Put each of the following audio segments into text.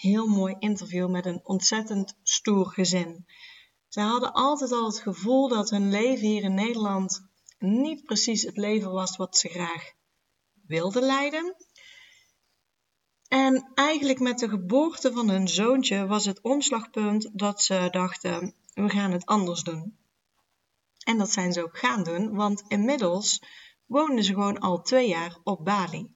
heel mooi interview met een ontzettend stoer gezin. Ze hadden altijd al het gevoel dat hun leven hier in Nederland niet precies het leven was wat ze graag wilden leiden. En eigenlijk met de geboorte van hun zoontje was het omslagpunt dat ze dachten: we gaan het anders doen. En dat zijn ze ook gaan doen, want inmiddels woonden ze gewoon al twee jaar op Bali.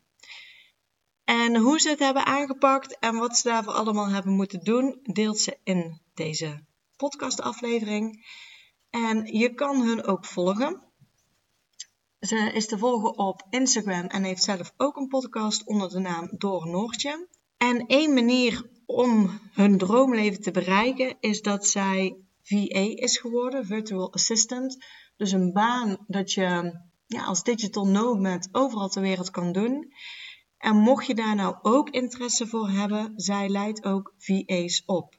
En hoe ze het hebben aangepakt en wat ze daarvoor allemaal hebben moeten doen, deelt ze in deze podcastaflevering. En je kan hun ook volgen. Ze is te volgen op Instagram en heeft zelf ook een podcast onder de naam Door Noortje. En één manier om hun droomleven te bereiken is dat zij VA is geworden, Virtual Assistant. Dus een baan dat je ja, als digital nomad overal ter wereld kan doen. En mocht je daar nou ook interesse voor hebben, zij leidt ook VA's op.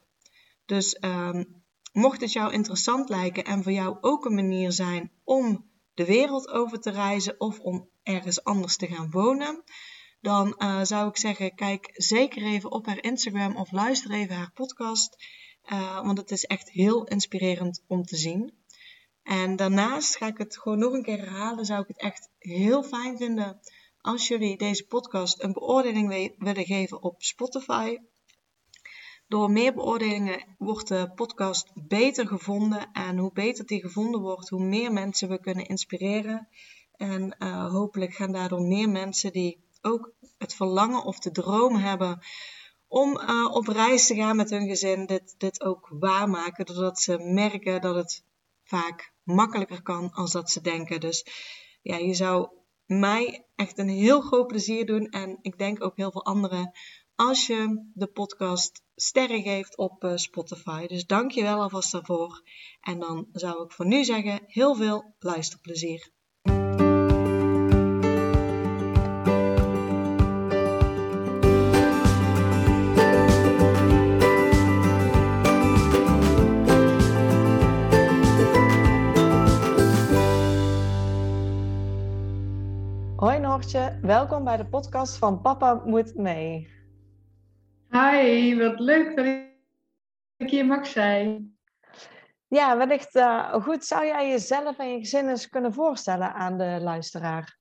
Dus um, mocht het jou interessant lijken en voor jou ook een manier zijn om de wereld over te reizen of om ergens anders te gaan wonen, dan uh, zou ik zeggen: kijk zeker even op haar Instagram of luister even haar podcast. Uh, want het is echt heel inspirerend om te zien. En daarnaast ga ik het gewoon nog een keer herhalen. Zou ik het echt heel fijn vinden als jullie deze podcast een beoordeling willen geven op Spotify. Door meer beoordelingen wordt de podcast beter gevonden. En hoe beter die gevonden wordt, hoe meer mensen we kunnen inspireren. En uh, hopelijk gaan daardoor meer mensen die ook het verlangen of de droom hebben om uh, op reis te gaan met hun gezin, dit, dit ook waarmaken. Doordat ze merken dat het vaak makkelijker kan als dat ze denken. Dus ja, je zou mij echt een heel groot plezier doen. En ik denk ook heel veel anderen. Als je de podcast sterren geeft op uh, Spotify. Dus dank je wel alvast daarvoor. En dan zou ik voor nu zeggen: heel veel luisterplezier. Hoi Noortje, welkom bij de podcast van Papa Moet Mee. Hi, wat leuk dat ik hier mag zijn. Ja, wellicht uh, goed. Zou jij jezelf en je gezin eens kunnen voorstellen aan de luisteraar?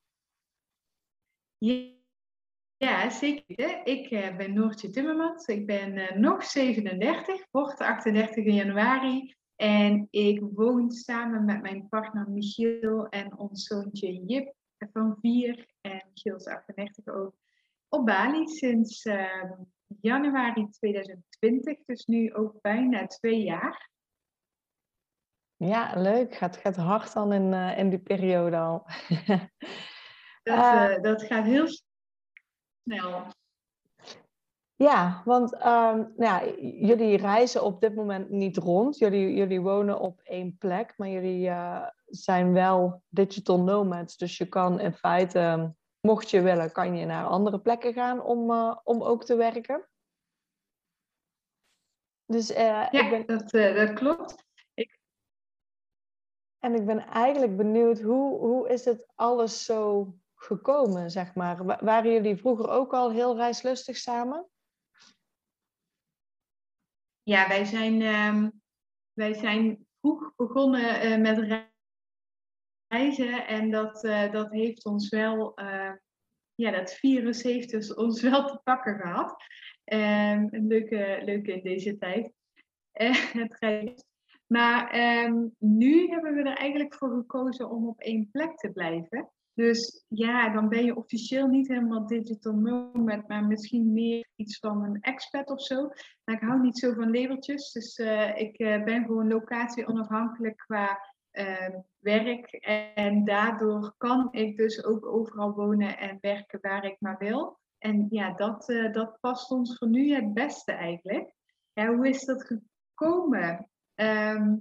Ja, zeker. Ik uh, ben Noortje Timmermans. Ik ben uh, nog 37, word 38 in januari. En ik woon samen met mijn partner Michiel en ons zoontje Jip van 4 en Gils 38 ook op Bali sinds uh, januari 2020, dus nu ook bijna twee jaar. Ja, leuk. Gaat, gaat hard dan in, uh, in die periode al. dat, uh, dat gaat heel snel. Ja, want um, ja, jullie reizen op dit moment niet rond. Jullie, jullie wonen op één plek, maar jullie uh, zijn wel digital nomads. Dus je kan in feite, mocht je willen, kan je naar andere plekken gaan om, uh, om ook te werken. Dus, uh, ja, ik ben... dat, dat klopt. Ik... En ik ben eigenlijk benieuwd, hoe, hoe is het alles zo gekomen, zeg maar? Waren jullie vroeger ook al heel reislustig samen? Ja, wij zijn, um, wij zijn vroeg begonnen uh, met reizen en dat, uh, dat heeft ons wel, uh, ja, dat virus heeft dus ons wel te pakken gehad. Um, leuke, leuke in deze tijd. het. Maar um, nu hebben we er eigenlijk voor gekozen om op één plek te blijven. Dus ja, dan ben je officieel niet helemaal digital nomad, maar misschien meer iets van een expat of zo. Maar ik hou niet zo van labeltjes, dus uh, ik uh, ben gewoon locatie onafhankelijk qua uh, werk. En daardoor kan ik dus ook overal wonen en werken waar ik maar wil. En ja, dat, dat past ons voor nu het beste eigenlijk. Hoe is dat gekomen? Ehm,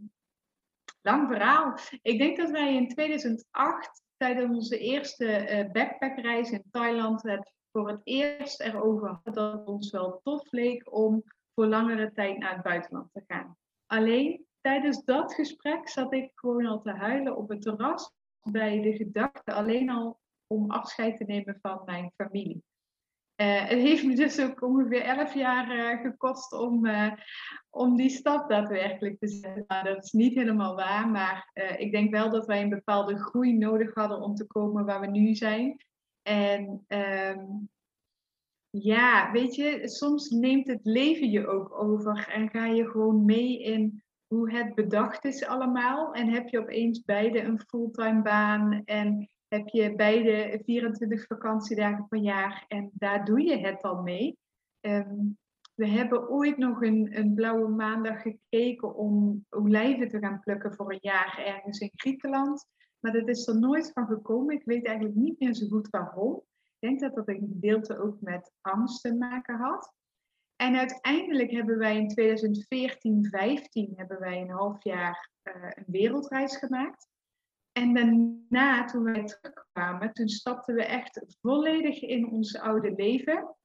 lang verhaal. Ik denk dat wij in 2008 tijdens onze eerste uh, backpackreis in Thailand het voor het eerst erover hadden dat het ons wel tof leek om voor langere tijd naar het buitenland te gaan. Alleen tijdens dat gesprek zat ik gewoon al te huilen op het terras bij de gedachte alleen al om afscheid te nemen van mijn familie. Uh, het heeft me dus ook ongeveer elf jaar uh, gekost om, uh, om die stap daadwerkelijk te zetten. Nou, dat is niet helemaal waar, maar ik denk wel dat wij een bepaalde groei nodig hadden om te komen waar we nu zijn. En um, ja, weet je, soms neemt het leven je ook over en ga je gewoon mee in hoe het bedacht is allemaal. En heb je opeens beide een fulltime baan en heb je beide 24 vakantiedagen per jaar en daar doe je het al mee. Um, we hebben ooit nog een, een blauwe maandag gekeken om olijven te gaan plukken voor een jaar ergens in Griekenland. Maar dat is er nooit van gekomen. Ik weet eigenlijk niet meer zo goed waarom. Ik denk dat dat een gedeelte ook met angst te maken had. En uiteindelijk hebben wij in 2014, 15 hebben wij een half jaar uh, een wereldreis gemaakt. En daarna, toen wij terugkwamen, toen stapten we echt volledig in ons oude leven.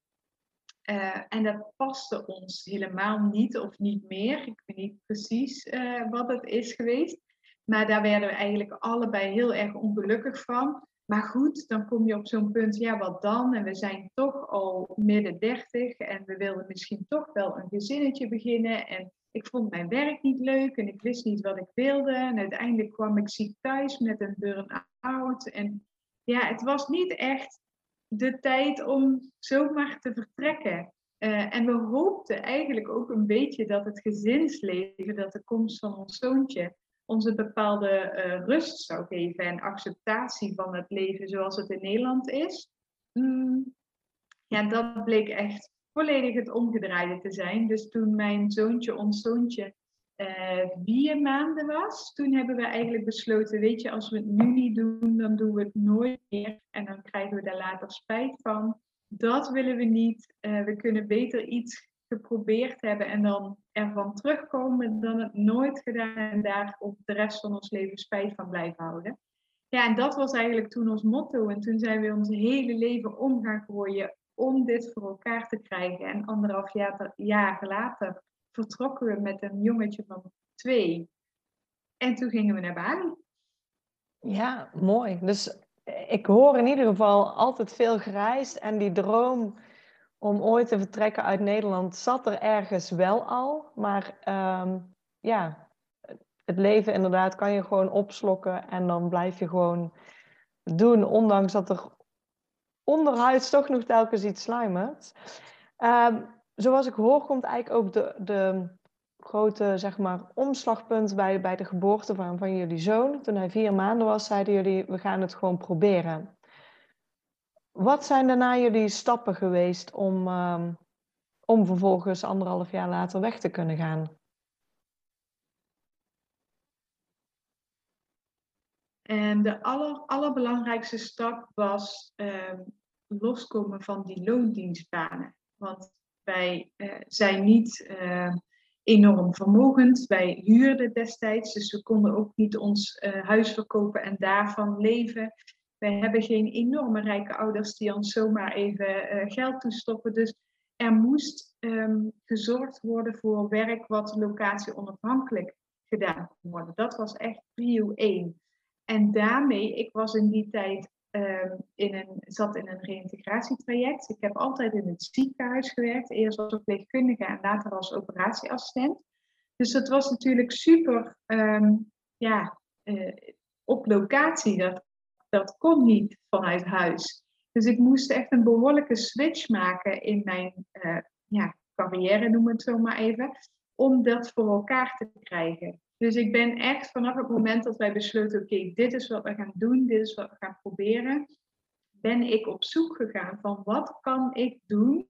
Uh, en dat paste ons helemaal niet of niet meer. Ik weet niet precies uh, wat het is geweest. Maar daar werden we eigenlijk allebei heel erg ongelukkig van. Maar goed, dan kom je op zo'n punt, ja, wat dan? En we zijn toch al midden dertig en we wilden misschien toch wel een gezinnetje beginnen. En ik vond mijn werk niet leuk en ik wist niet wat ik wilde. En uiteindelijk kwam ik ziek thuis met een burn-out. En ja, het was niet echt de tijd om zomaar te vertrekken. Uh, en we hoopten eigenlijk ook een beetje dat het gezinsleven, dat de komst van ons zoontje, ons een bepaalde uh, rust zou geven en acceptatie van het leven zoals het in Nederland is. Mm, ja, dat bleek echt volledig het omgedraaide te zijn. Dus toen mijn zoontje, ons zoontje, uh, vier maanden was, toen hebben we eigenlijk besloten, weet je, als we het nu niet doen, dan doen we het nooit meer. En dan krijgen we daar later spijt van. Dat willen we niet. Uh, we kunnen beter iets geprobeerd hebben en dan ervan terugkomen dan het nooit gedaan en daar op de rest van ons leven spijt van blijven houden. Ja, en dat was eigenlijk toen ons motto. En toen zijn we ons hele leven om gaan gooien om dit voor elkaar te krijgen. En anderhalf jaar, jaar later vertrokken we met een jongetje van twee. En toen gingen we naar Bali. Ja, mooi. Dus ik hoor in ieder geval altijd veel gereisd en die droom om ooit te vertrekken uit Nederland zat er ergens wel al. Maar um, ja, het leven inderdaad kan je gewoon opslokken en dan blijf je gewoon doen, ondanks dat er onderhuids toch nog telkens iets sluimert. Um, zoals ik hoor, komt eigenlijk ook de, de grote zeg maar, omslagpunt bij, bij de geboorte van, van jullie zoon. Toen hij vier maanden was, zeiden jullie, we gaan het gewoon proberen. Wat zijn daarna jullie stappen geweest om, uh, om vervolgens anderhalf jaar later weg te kunnen gaan? En de aller, allerbelangrijkste stap was uh, loskomen van die loondienstbanen. Want wij uh, zijn niet uh, enorm vermogend. Wij huurden destijds, dus we konden ook niet ons eh, huis verkopen en daarvan leven. Wij hebben geen enorme rijke ouders die ons zomaar even uh, geld toestoppen. Dus er moest um, gezorgd worden voor werk wat locatie onafhankelijk gedaan kon worden. Dat was echt prio 1. En daarmee, ik was in die tijd um, in een, zat in een reïntegratietraject. Ik heb altijd in het ziekenhuis gewerkt, eerst als verpleegkundige en later als operatieassistent. Dus dat was natuurlijk super um, ja, uh, op locatie. Dat dat kon niet vanuit huis. Dus ik moest echt een behoorlijke switch maken in mijn uh, ja, carrière, noem het zo maar even, om dat voor elkaar te krijgen. Dus ik ben echt vanaf het moment dat wij besloten, oké, dit is wat we gaan doen, dit is wat we gaan proberen, ben ik op zoek gegaan van wat kan ik doen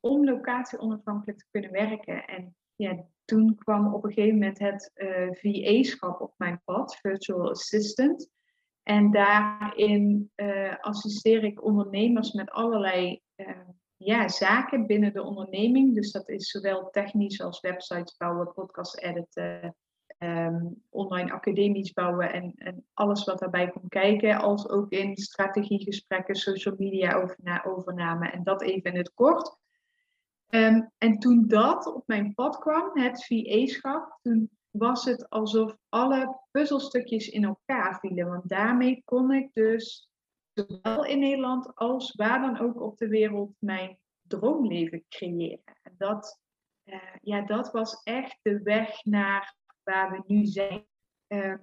om locatie onafhankelijk te kunnen werken. En ja, toen kwam op een gegeven moment het eh, VA-schap op mijn pad, Virtual Assistant. En daarin uh, assisteer ik ondernemers met allerlei uh, ja, zaken binnen de onderneming. Dus dat is zowel technisch als websites bouwen, podcast editen, Ehm, online academisch bouwen en, en, alles wat daarbij komt kijken, als ook in strategiegesprekken, social media overname en dat even in het kort. Um, en toen dat op mijn pad kwam, het VA-schap, toen was het alsof alle puzzelstukjes in elkaar vielen. Want daarmee kon ik dus zowel in Nederland als waar dan ook op de wereld mijn droomleven creëren. En dat, uh, ja, dat was echt de weg naar waar we nu zijn. Ehm,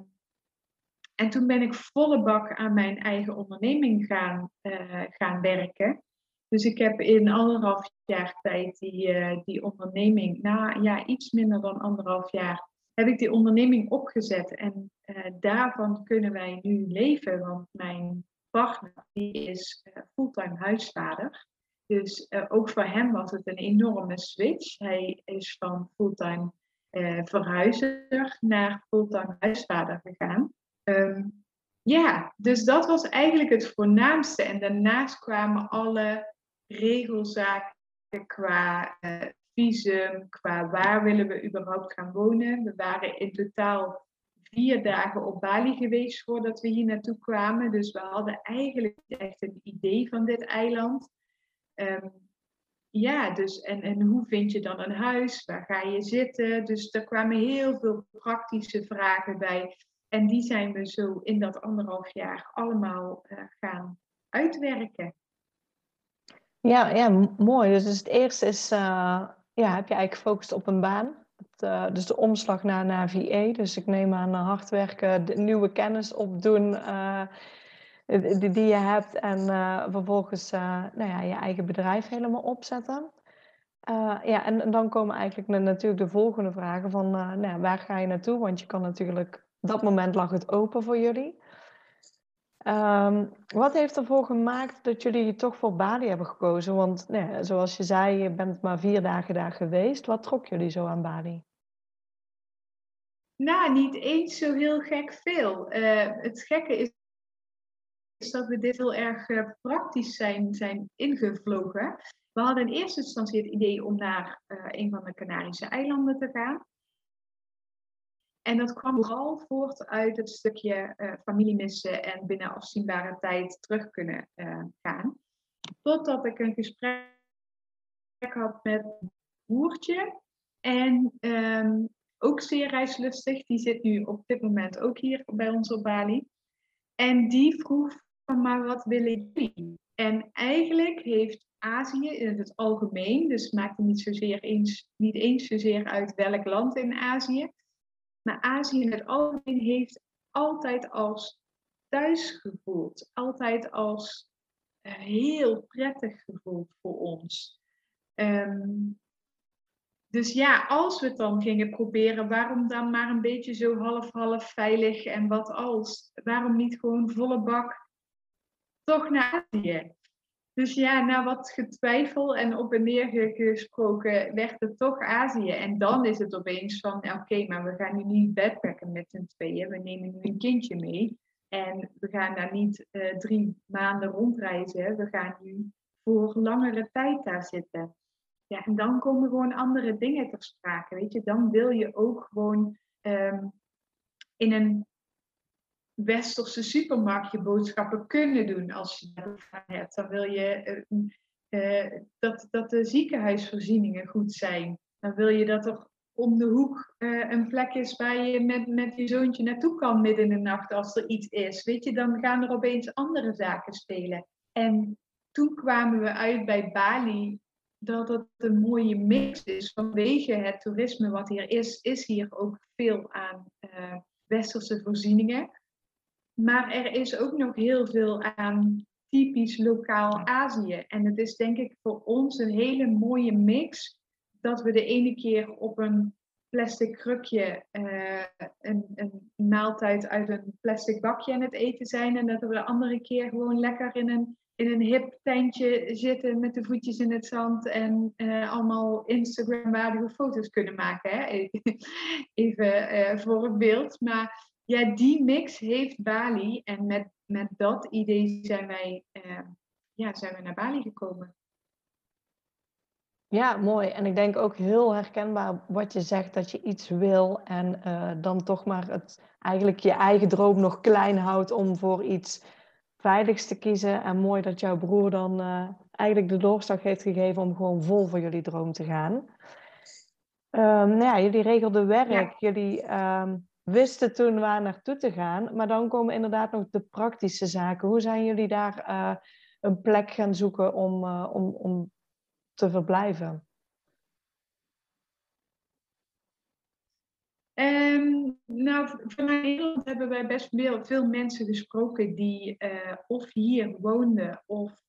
en toen ben ik volle bak aan mijn eigen onderneming gaan, uh, gaan werken. Dus ik heb in anderhalf jaar tijd die, uh, die onderneming, na ja, iets minder dan anderhalf jaar, heb ik die onderneming opgezet. En uh, daarvan kunnen wij nu leven, want mijn partner die is fulltime huisvader. Dus ook voor hem was het een enorme switch. Hij is van fulltime uh, naar fulltime huisvader gegaan. Ehm, ja, dus dat was eigenlijk het voornaamste. En daarnaast kwamen alle regelzaken qua uh, visum, qua waar willen we überhaupt gaan wonen. We waren in totaal vier dagen op Bali geweest voordat we hier naartoe kwamen. Dus we hadden eigenlijk echt een idee van dit eiland. Um, ja, dus en, en hoe vind je dan een huis? Waar ga je zitten? Dus er kwamen heel veel praktische vragen bij. En die zijn we zo in dat anderhalf jaar allemaal uh, gaan uitwerken. Ja, ja, mooi. Dus, dus het eerste is, uh, ja, heb je eigenlijk gefocust op een baan. Uh, dus de omslag naar, naar VA. Dus ik neem aan hard werken, de nieuwe kennis opdoen die, die je hebt en uh, vervolgens uh, nou ja, je eigen bedrijf helemaal opzetten. Ja, en, dan komen eigenlijk natuurlijk de volgende vragen van nou, waar ga je naartoe? Want je kan natuurlijk, dat moment lag het open voor jullie. Um, wat heeft ervoor gemaakt dat jullie toch voor Bali hebben gekozen? Want nou, zoals je zei, je bent maar vier dagen daar geweest. Wat trok jullie zo aan Bali? Nou, niet eens zo heel gek veel. het gekke is is dat we dit heel erg uh, praktisch zijn, zijn ingevlogen. We hadden in eerste instantie het idee om naar uh, een van de Canarische eilanden te gaan. En dat kwam vooral voort uit het stukje uh, familiemissen en binnen afzienbare tijd terug kunnen gaan. Totdat ik een gesprek had met een broertje. En um, ook zeer reislustig. Die zit nu op dit moment ook hier bij ons op Bali. En die vroeg maar wat willen jullie? En eigenlijk heeft Azië in het algemeen, dus het maakt niet, zozeer eens, niet eens zozeer uit welk land in Azië, maar Azië in het algemeen heeft altijd als thuis gevoeld, altijd als uh, heel prettig gevoeld voor ons. Um, dus ja, als we het dan gingen proberen, waarom dan maar een beetje zo half-half veilig en wat als? Waarom niet gewoon volle bak toch naar Azië. Dus ja, na wat getwijfel en op en neer gesproken, werd het toch Azië. En dan is het opeens van, oké, maar we gaan nu niet backpacken met z'n tweeën. We nemen nu een kindje mee. En we gaan daar niet uh, drie maanden rondreizen. We gaan nu voor langere tijd daar zitten. Ja, en dan komen gewoon andere dingen ter sprake. Weet je, dan wil je ook gewoon um, in een westerse supermarkt je boodschappen kunnen doen als je dat hebt. Dan wil je uh, dat, dat de ziekenhuisvoorzieningen goed zijn. Dan wil je dat er om de hoek uh, een plek is waar je met, met je zoontje naartoe kan midden in de nacht als er iets is. Weet je, dan gaan er opeens andere zaken spelen. En toen kwamen we uit bij Bali dat het een mooie mix is. Vanwege het toerisme wat hier is, is hier ook veel aan westerse voorzieningen. Maar er is ook nog heel veel aan typisch lokaal Azië. En het is denk ik voor ons een hele mooie mix dat we de ene keer op een plastic krukje uh, een, een, maaltijd uit een plastic bakje aan het eten zijn. En dat we de andere keer gewoon lekker in een, in een hip tentje zitten met de voetjes in het zand en uh, allemaal Instagram-waardige foto's kunnen maken. Hè? Even uh, voor het beeld. Maar ja, die mix heeft Bali. En met, met dat idee zijn wij, uh, ja, zijn we naar Bali gekomen. Ja, mooi. En ik denk ook heel herkenbaar wat je zegt, dat je iets wil en uh, dan toch maar het, eigenlijk je eigen droom nog klein houdt om voor iets veiligs te kiezen. En mooi dat jouw broer dan uh, eigenlijk de doorslag heeft gegeven om gewoon vol voor jullie droom te gaan. Um, nou ja, jullie regelden werk, ja. jullie um, wisten toen waar naartoe te gaan, maar dan komen inderdaad nog de praktische zaken. Hoe zijn jullie daar uh, een plek gaan zoeken om, uh, om, om te verblijven? Um, nou, vanuit Nederland hebben wij best veel, veel mensen gesproken die uh, of hier woonden of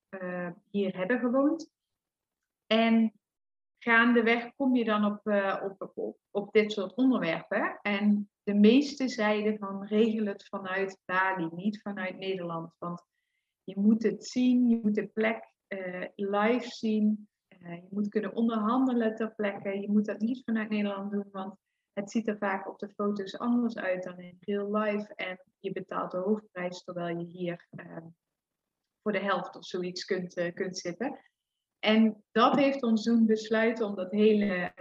hier hebben gewoond. En gaandeweg kom je dan op, op, op, op dit soort onderwerpen. En de meeste zeiden van regel het vanuit Bali, niet vanuit Nederland. Want je moet het zien, je moet de plek live zien. je moet kunnen onderhandelen ter plekke. Je moet dat niet vanuit Nederland doen, want het ziet er vaak op de foto's anders uit dan in real life. En je betaalt de hoofdprijs terwijl je hier uh, voor de helft of zoiets kunt, kunt zitten. En dat heeft ons doen besluiten om dat hele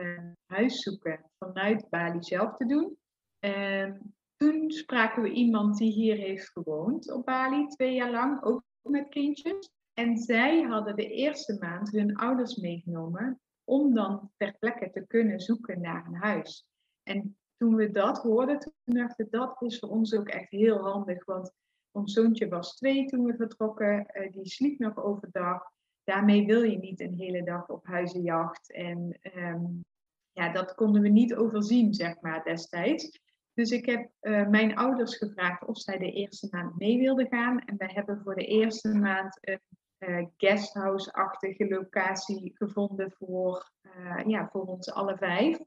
huis zoeken vanuit Bali zelf te doen. En toen spraken we iemand die hier heeft gewoond op Bali, twee jaar lang, ook met kindjes. En zij hadden de eerste maand hun ouders meegenomen om dan ter plekke te kunnen zoeken naar een huis. En toen we dat hoorden, toen dachten we, dat is voor ons ook echt heel handig. Want ons zoontje was twee toen we vertrokken. Uh, die sliep nog overdag. Daarmee wil je niet een hele dag op huizenjacht. En um, ja, dat konden we niet overzien, zeg maar, destijds. Dus ik heb uh, mijn ouders gevraagd of zij de eerste maand mee wilden gaan. En we hebben voor de eerste maand een uh, guesthouse-achtige locatie gevonden voor, ja, voor ons alle vijf.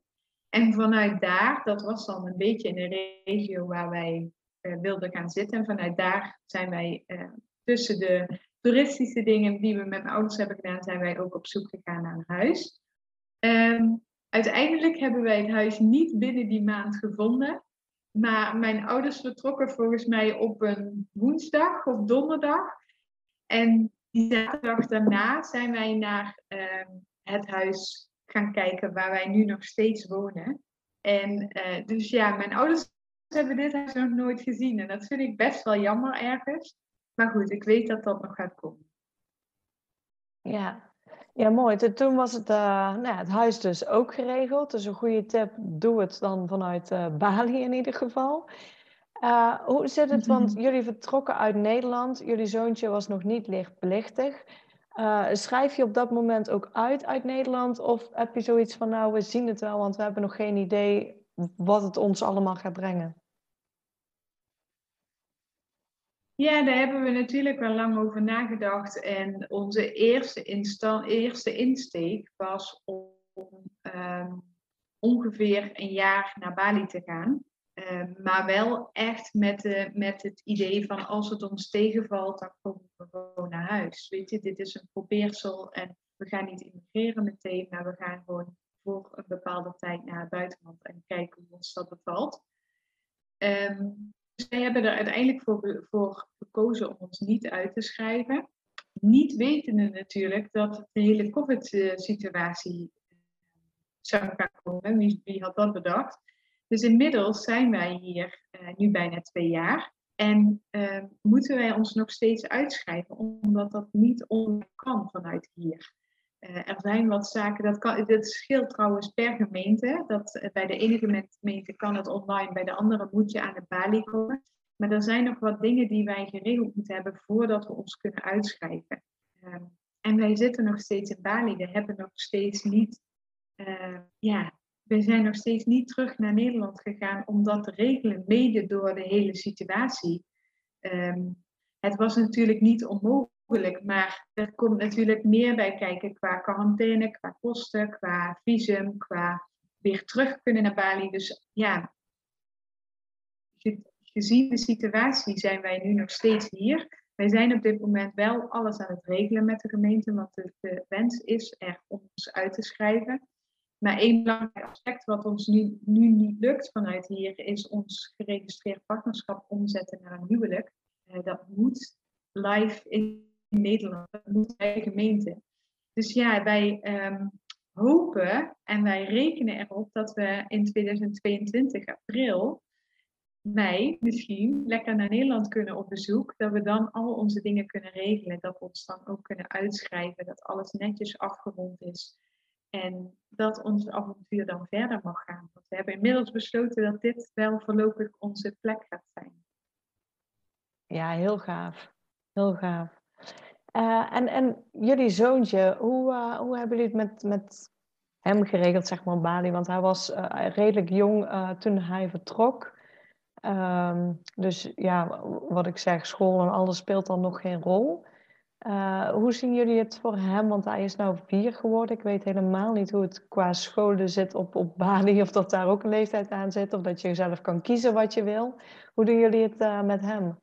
En vanuit daar, dat was dan een beetje in de regio waar wij uh, wilden gaan zitten. En vanuit daar zijn wij uh, tussen de toeristische dingen die we met mijn ouders hebben gedaan, zijn wij ook op zoek gegaan naar een huis. Um, uiteindelijk hebben wij het huis niet binnen die maand gevonden. Maar mijn ouders vertrokken volgens mij op een woensdag of donderdag. En die zaterdag daarna zijn wij naar uh, het huis gaan kijken waar wij nu nog steeds wonen. En uh, dus ja, mijn ouders hebben dit huis nog nooit gezien. En dat vind ik best wel jammer ergens. Maar goed, ik weet dat dat nog gaat komen. Ja, ja mooi. Toen was het, uh, nou ja, het huis dus ook geregeld. Dus een goede tip, doe het dan vanuit uh, Bali in ieder geval. Uh, hoe zit het? Want jullie vertrokken uit Nederland. Jullie zoontje was nog niet lichtplichtig. Schrijf je op dat moment ook uit uit Nederland? Of heb je zoiets van, nou, we zien het wel, want we hebben nog geen idee wat het ons allemaal gaat brengen? Ja, daar hebben we natuurlijk wel lang over nagedacht. En onze eerste, eerste insteek was om um, ongeveer een jaar naar Bali te gaan. Uh, maar wel echt met, de, met het idee van als het ons tegenvalt, dan komen we gewoon naar huis. Weet je, dit is een probeersel en we gaan niet immigreren meteen, maar we gaan gewoon voor een bepaalde tijd naar het buitenland en kijken hoe ons dat bevalt. Um, wij hebben er uiteindelijk voor, gekozen om ons niet uit te schrijven. Niet wetende natuurlijk dat de hele COVID-situatie zou gaan komen. Wie, wie had dat bedacht? Dus inmiddels zijn wij hier uh, nu bijna twee jaar. En uh, moeten wij ons nog steeds uitschrijven, omdat dat niet online kan vanuit hier. Uh, er zijn wat zaken, dat, kan, dat scheelt trouwens per gemeente. Dat, bij de ene gemeente kan het online, bij de andere moet je aan de balie komen. Maar er zijn nog wat dingen die wij geregeld moeten hebben voordat we ons kunnen uitschrijven. Ehm, en wij zitten nog steeds in Bali. We hebben nog steeds niet ja, we zijn nog steeds niet terug naar Nederland gegaan om dat te regelen, mede door de hele situatie. Um, het was natuurlijk niet onmogelijk, maar er komt natuurlijk meer bij kijken qua quarantaine, qua kosten, qua visum, qua weer terug kunnen naar Bali. Dus ja, gezien de situatie zijn wij nu nog steeds hier. Wij zijn op dit moment wel alles aan het regelen met de gemeente, want de, wens is er om ons uit te schrijven. Maar één belangrijk aspect wat ons nu, nu niet lukt vanuit hier, is ons geregistreerd partnerschap omzetten naar een huwelijk. Uh, dat moet live in Nederland, moet bij gemeente. Dus ja, wij, um, hopen en wij rekenen erop dat we in 2022 april, mei misschien, lekker naar Nederland kunnen op bezoek. Dat we dan al onze dingen kunnen regelen. Dat we ons dan ook kunnen uitschrijven. Dat alles netjes afgerond is. En dat ons avontuur dan verder mag gaan. Want we hebben inmiddels besloten dat dit wel voorlopig onze plek gaat zijn. Ja, heel gaaf. Heel gaaf. Uh, en, en jullie zoontje, hoe, uh, hoe hebben jullie het met, met hem geregeld, zeg maar, Bali? Want hij was uh, redelijk jong toen hij vertrok. Um, dus ja, wat ik zeg, school en alles speelt dan nog geen rol. hoe zien jullie het voor hem? Want hij is nou vier geworden. Ik weet helemaal niet hoe het qua scholen zit op, op Bali. Of dat daar ook een leeftijd aan zit. Of dat je zelf kan kiezen wat je wil. Hoe doen jullie het met hem?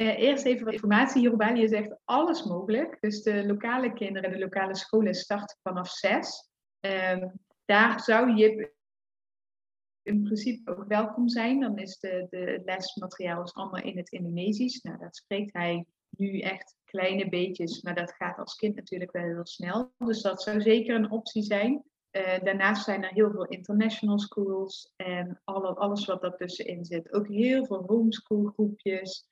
Uh, eerst even wat informatie. Hier op Bali is echt alles mogelijk. Dus de lokale kinderen, de lokale scholen starten vanaf zes. Um, daar zou je in principe ook welkom zijn. Dan is de, de lesmateriaal is allemaal in het Indonesisch. Nou, dat spreekt hij nu echt kleine beetjes, maar dat gaat als kind natuurlijk wel heel snel. Dus dat zou zeker een optie zijn. Uh, daarnaast zijn er heel veel international schools en alle, alles wat daartussenin zit. Ook heel veel homeschool groepjes.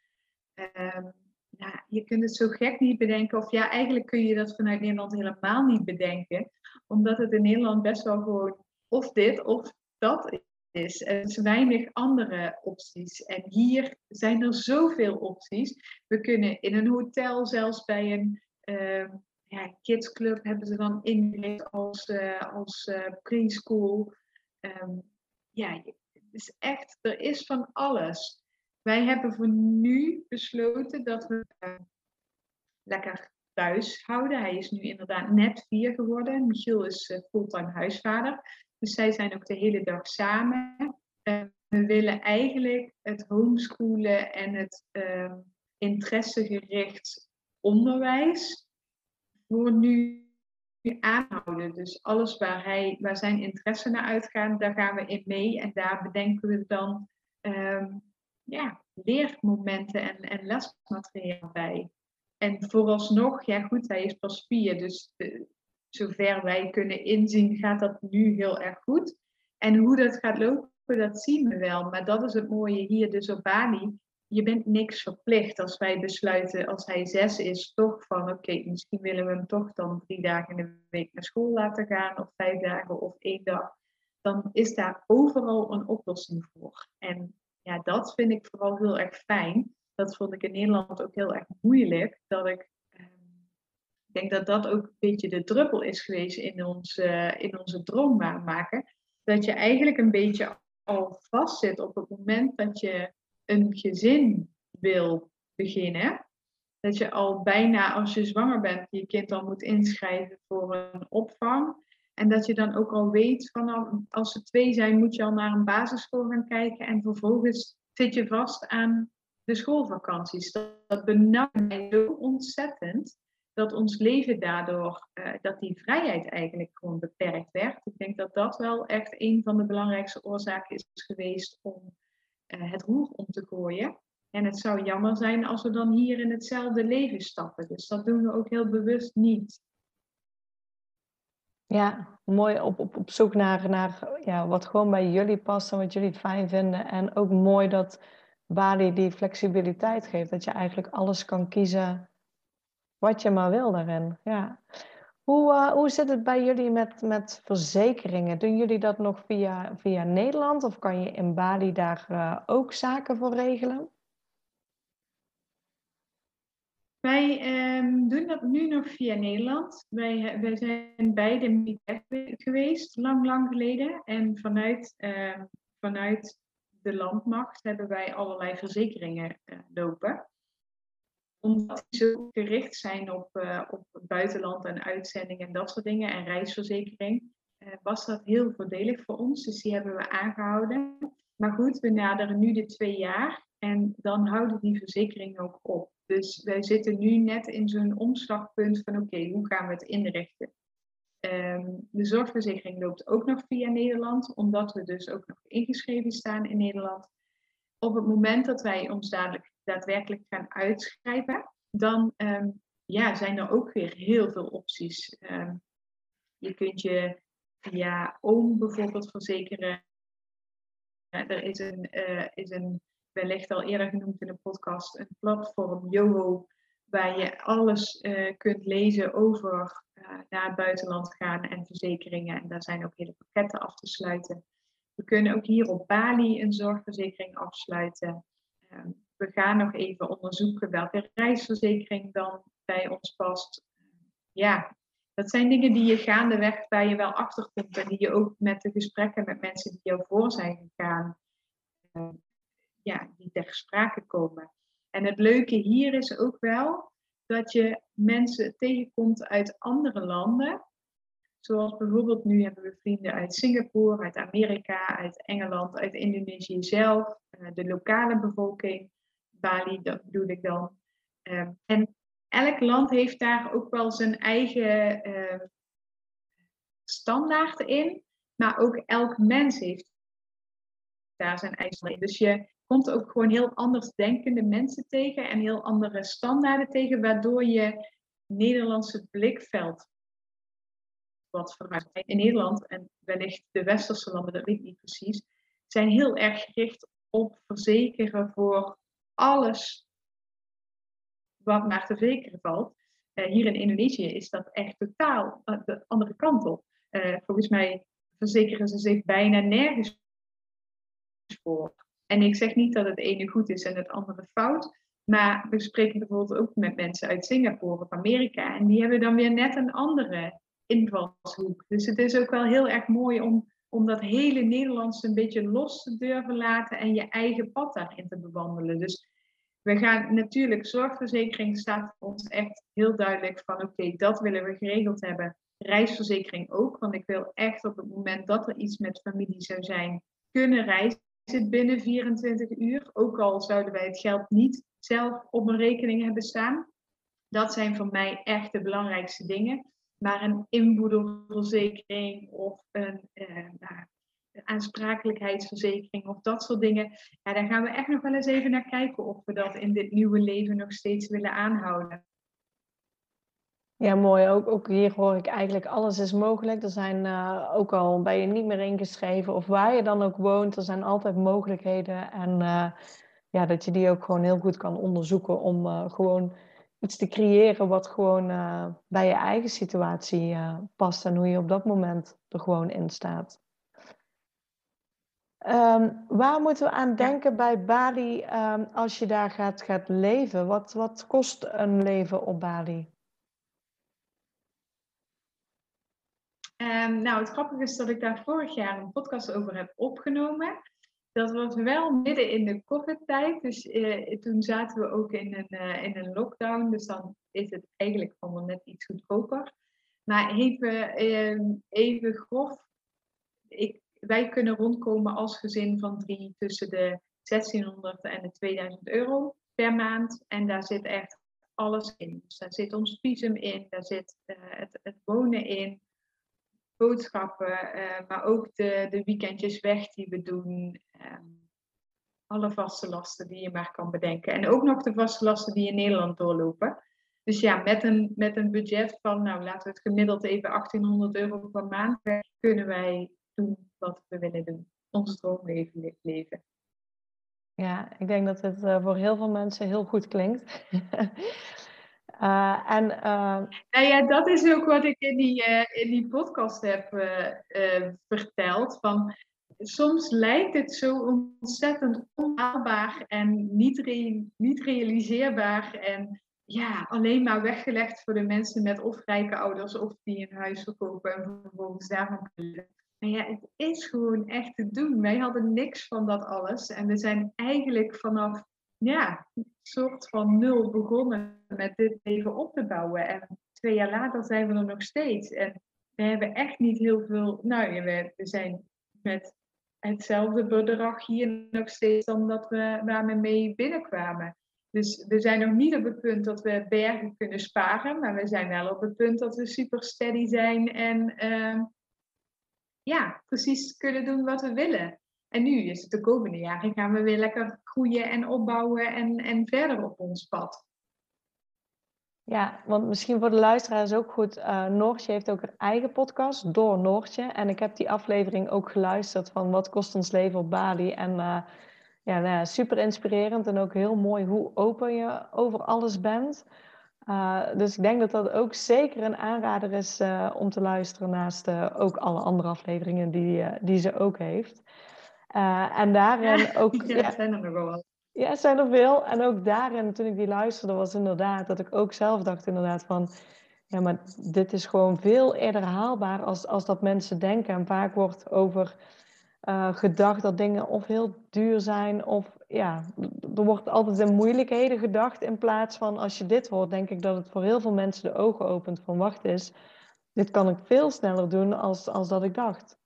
Um, ja, je kunt het zo gek niet bedenken. Of ja, eigenlijk kun je dat vanuit Nederland helemaal niet bedenken. Omdat het in Nederland best wel gewoon of dit of dat is. Er zijn weinig andere opties. En hier zijn er zoveel opties. We kunnen in een hotel, zelfs bij een uh, ja, kidsclub, hebben ze dan ingericht als, uh, als uh, preschool. Um, ja, het is echt, er is van alles. Wij hebben voor nu besloten dat we uh, lekker thuis houden. Hij is nu inderdaad net vier geworden. Michiel is uh, fulltime huisvader. Dus zij zijn ook de hele dag samen. Uh, we willen eigenlijk het homeschoolen en het ehm, interessegericht onderwijs voor nu aanhouden. Dus alles waar, hij, waar zijn interesse naar uitgaat, daar gaan we in mee. En daar bedenken we dan ehm, ja, leermomenten en, en lesmateriaal bij. En vooralsnog, ja goed, hij is pas vier, dus de, zover wij kunnen inzien gaat dat nu heel erg goed. En hoe dat gaat lopen, dat zien we wel. Maar dat is het mooie hier dus op Bali. Je bent niks verplicht als wij besluiten, als hij zes is, toch van oké, misschien willen we hem toch dan drie dagen in de week naar school laten gaan, of vijf dagen of één dag. Dan is daar overal een oplossing voor. En ja, dat vind ik vooral heel erg fijn. Dat vond ik in Nederland ook heel erg moeilijk. Dat ik, ik denk dat dat ook een beetje de druppel is geweest in, ons, in onze droom maken. Dat je eigenlijk een beetje al vastzit op het moment dat je een gezin wil beginnen. Dat je al bijna als je zwanger bent, je kind al moet inschrijven voor een opvang. En dat je dan ook al weet van als ze twee zijn, moet je al naar een basisschool gaan kijken. En vervolgens zit je vast aan de schoolvakanties. Dat, dat mij zo ontzettend. Dat ons leven daardoor, uh, dat die vrijheid eigenlijk gewoon beperkt werd. Ik denk dat dat wel echt een van de belangrijkste oorzaken is geweest om uh, het roer om te gooien. En het zou jammer zijn als we dan hier in hetzelfde leven stappen. Dus dat doen we ook heel bewust niet. Ja, mooi op, op, op zoek naar, naar ja, wat gewoon bij jullie past en wat jullie fijn vinden. En ook mooi dat Bali die flexibiliteit geeft. Dat je eigenlijk alles kan kiezen wat je maar wil daarin. Ja. Hoe, uh, hoe zit het bij jullie met, met verzekeringen? Doen jullie dat nog via, via Nederland of kan je in Bali daar uh, ook zaken voor regelen? Wij um, doen dat nu nog via Nederland. Wij, wij zijn beide militair geweest, lang, lang geleden. En vanuit, uh, vanuit de landmacht hebben wij allerlei verzekeringen uh, lopen. Omdat die zo gericht zijn op, uh, op het buitenland en uitzendingen en dat soort dingen en reisverzekering, uh, was dat heel voordelig voor ons. Dus die hebben we aangehouden. Maar goed, we naderen nu de twee jaar en dan houden die verzekeringen ook op. Dus wij zitten nu net in zo'n omslagpunt van oké, hoe gaan we het inrichten? Um, de zorgverzekering loopt ook nog via Nederland, omdat we dus ook nog ingeschreven staan in Nederland. Op het moment dat wij ons dadelijk daadwerkelijk gaan uitschrijven, dan um, ja, zijn er ook weer heel veel opties. Ehm, je kunt je via Oom bijvoorbeeld verzekeren. er is een, uh, is een, wellicht al eerder genoemd in de podcast, een platform, Yoho, waar je alles uh, kunt lezen over uh, naar het buitenland gaan en verzekeringen. En daar zijn ook hele pakketten af te sluiten. We kunnen ook hier op Bali een zorgverzekering afsluiten. Ehm, we gaan nog even onderzoeken welke reisverzekering dan bij ons past. Ja, dat zijn dingen die je gaandeweg, waar je wel achter komt en die je ook met de gesprekken met mensen die jou voor zijn gegaan, ja, die ter sprake komen. En het leuke hier is ook wel dat je mensen tegenkomt uit andere landen. Zoals bijvoorbeeld nu hebben we vrienden uit Singapore, uit Amerika, uit Engeland, uit Indonesië zelf, uh, de lokale bevolking, Bali, dat bedoel ik dan. Uh, en elk land heeft daar ook wel zijn eigen uh, standaarden in, maar ook elk mens heeft daar zijn eigen in. Dus je komt ook gewoon heel anders denkende mensen tegen en heel andere standaarden tegen, waardoor je Nederlandse blikveld wat vooruit. In Nederland en wellicht de westerse landen, dat weet ik niet precies, zijn heel erg gericht op verzekeren voor alles wat maar te verzekeren valt. Uh, hier in Indonesië is dat echt totaal de andere kant op. Uh, volgens mij verzekeren ze zich bijna nergens voor. En ik zeg niet dat het ene goed is en het andere fout. Maar we spreken bijvoorbeeld ook met mensen uit Singapore of Amerika. En die hebben dan weer net een andere invalshoek. Dus het is ook wel heel erg mooi om, om dat hele Nederlands een beetje los te durven laten en je eigen pad daarin te bewandelen. Dus we gaan natuurlijk, zorgverzekering staat voor ons echt heel duidelijk van oké, dat willen we geregeld hebben. Reisverzekering ook, want ik wil echt op het moment dat er iets met familie zou zijn, kunnen reizen binnen 24 uur. Ook al zouden wij het geld niet zelf op een rekening hebben staan. Dat zijn voor mij echt de belangrijkste dingen. Maar een inboedelverzekering of een, eh, nou, aansprakelijkheidsverzekering of dat soort dingen. Ja, daar gaan we echt nog wel eens even naar kijken of we dat in dit nieuwe leven nog steeds willen aanhouden. Ja, mooi. Ook, ook hier hoor ik eigenlijk alles is mogelijk. Er zijn uh, ook al ben je niet meer ingeschreven of waar je dan ook woont, er zijn altijd mogelijkheden. En uh, ja, dat je die ook gewoon heel goed kan onderzoeken om uh, gewoon iets te creëren wat gewoon bij je eigen situatie past en hoe je op dat moment er gewoon in staat. Um, waar moeten we aan denken bij Bali um, als je daar gaat, gaat leven? Wat, wat kost een leven op Bali? Um, nou, het grappige is dat ik daar vorig jaar een podcast over heb opgenomen. Dat was wel midden in de COVID-tijd. Dus uh, toen zaten we ook in een, uh, in een lockdown. Dus dan is het eigenlijk allemaal net iets goedkoper. Maar even, even grof. Ik wij kunnen rondkomen als gezin van drie tussen de 1600 en de 2000 euro per maand. En daar zit echt alles in. Dus daar zit ons visum in, daar zit uh, het, het, wonen in, boodschappen, uh, maar ook de, de weekendjes weg die we doen. Um, alle vaste lasten die je maar kan bedenken. En ook nog de vaste lasten die in Nederland doorlopen. Dus ja, met een, met een budget van, nou laten we het gemiddeld even 1800 euro per maand, kunnen wij doen wat we willen doen. Ons droomleven leven. Ja, ik denk dat het uh, voor heel veel mensen heel goed klinkt. uh, en, uh... Nou ja, dat is ook wat ik in die, in die podcast heb verteld. Van, soms lijkt het zo ontzettend onhaalbaar en niet, niet realiseerbaar. En ja, alleen maar weggelegd voor de mensen met of rijke ouders of die een huis verkopen en vervolgens daarvan kunnen maar ja, het is gewoon echt te doen. Wij hadden niks van dat alles. En we zijn eigenlijk vanaf, ja, een soort van nul begonnen met dit leven op te bouwen. En twee jaar later zijn we er nog steeds. En we hebben echt niet heel veel, nou we, we zijn met hetzelfde bedrag hier nog steeds dan dat we waar we mee binnenkwamen. Dus we zijn nog niet op het punt dat we bergen kunnen sparen, maar we zijn wel op het punt dat we super steady zijn en uh, ja, precies kunnen doen wat we willen. En nu is het de komende jaren gaan we weer lekker groeien en opbouwen en, en verder op ons pad. Ja, want misschien voor de luisteraars ook goed. Uh, Noortje heeft ook een eigen podcast, Door Noortje. En ik heb die aflevering ook geluisterd van Wat kost ons leven op Bali. En uh, ja, nou, super inspirerend en ook heel mooi hoe open je over alles bent. Uh, dus ik denk dat dat ook zeker een aanrader is om te luisteren naast ook alle andere afleveringen die, die ze ook heeft. En daarin ook... Ja, ja, zijn er nog wel. Ja, zijn er veel. En ook daarin, toen ik die luisterde, was inderdaad dat ik ook zelf dacht inderdaad van... Ja, maar dit is gewoon veel eerder haalbaar als, als dat mensen denken. En vaak wordt over uh, gedacht dat dingen of heel duur zijn of... Ja, er wordt altijd in moeilijkheden gedacht in plaats van als je dit hoort, denk ik dat het voor heel veel mensen de ogen opent van wacht eens, dit kan ik veel sneller doen als, als dat ik dacht.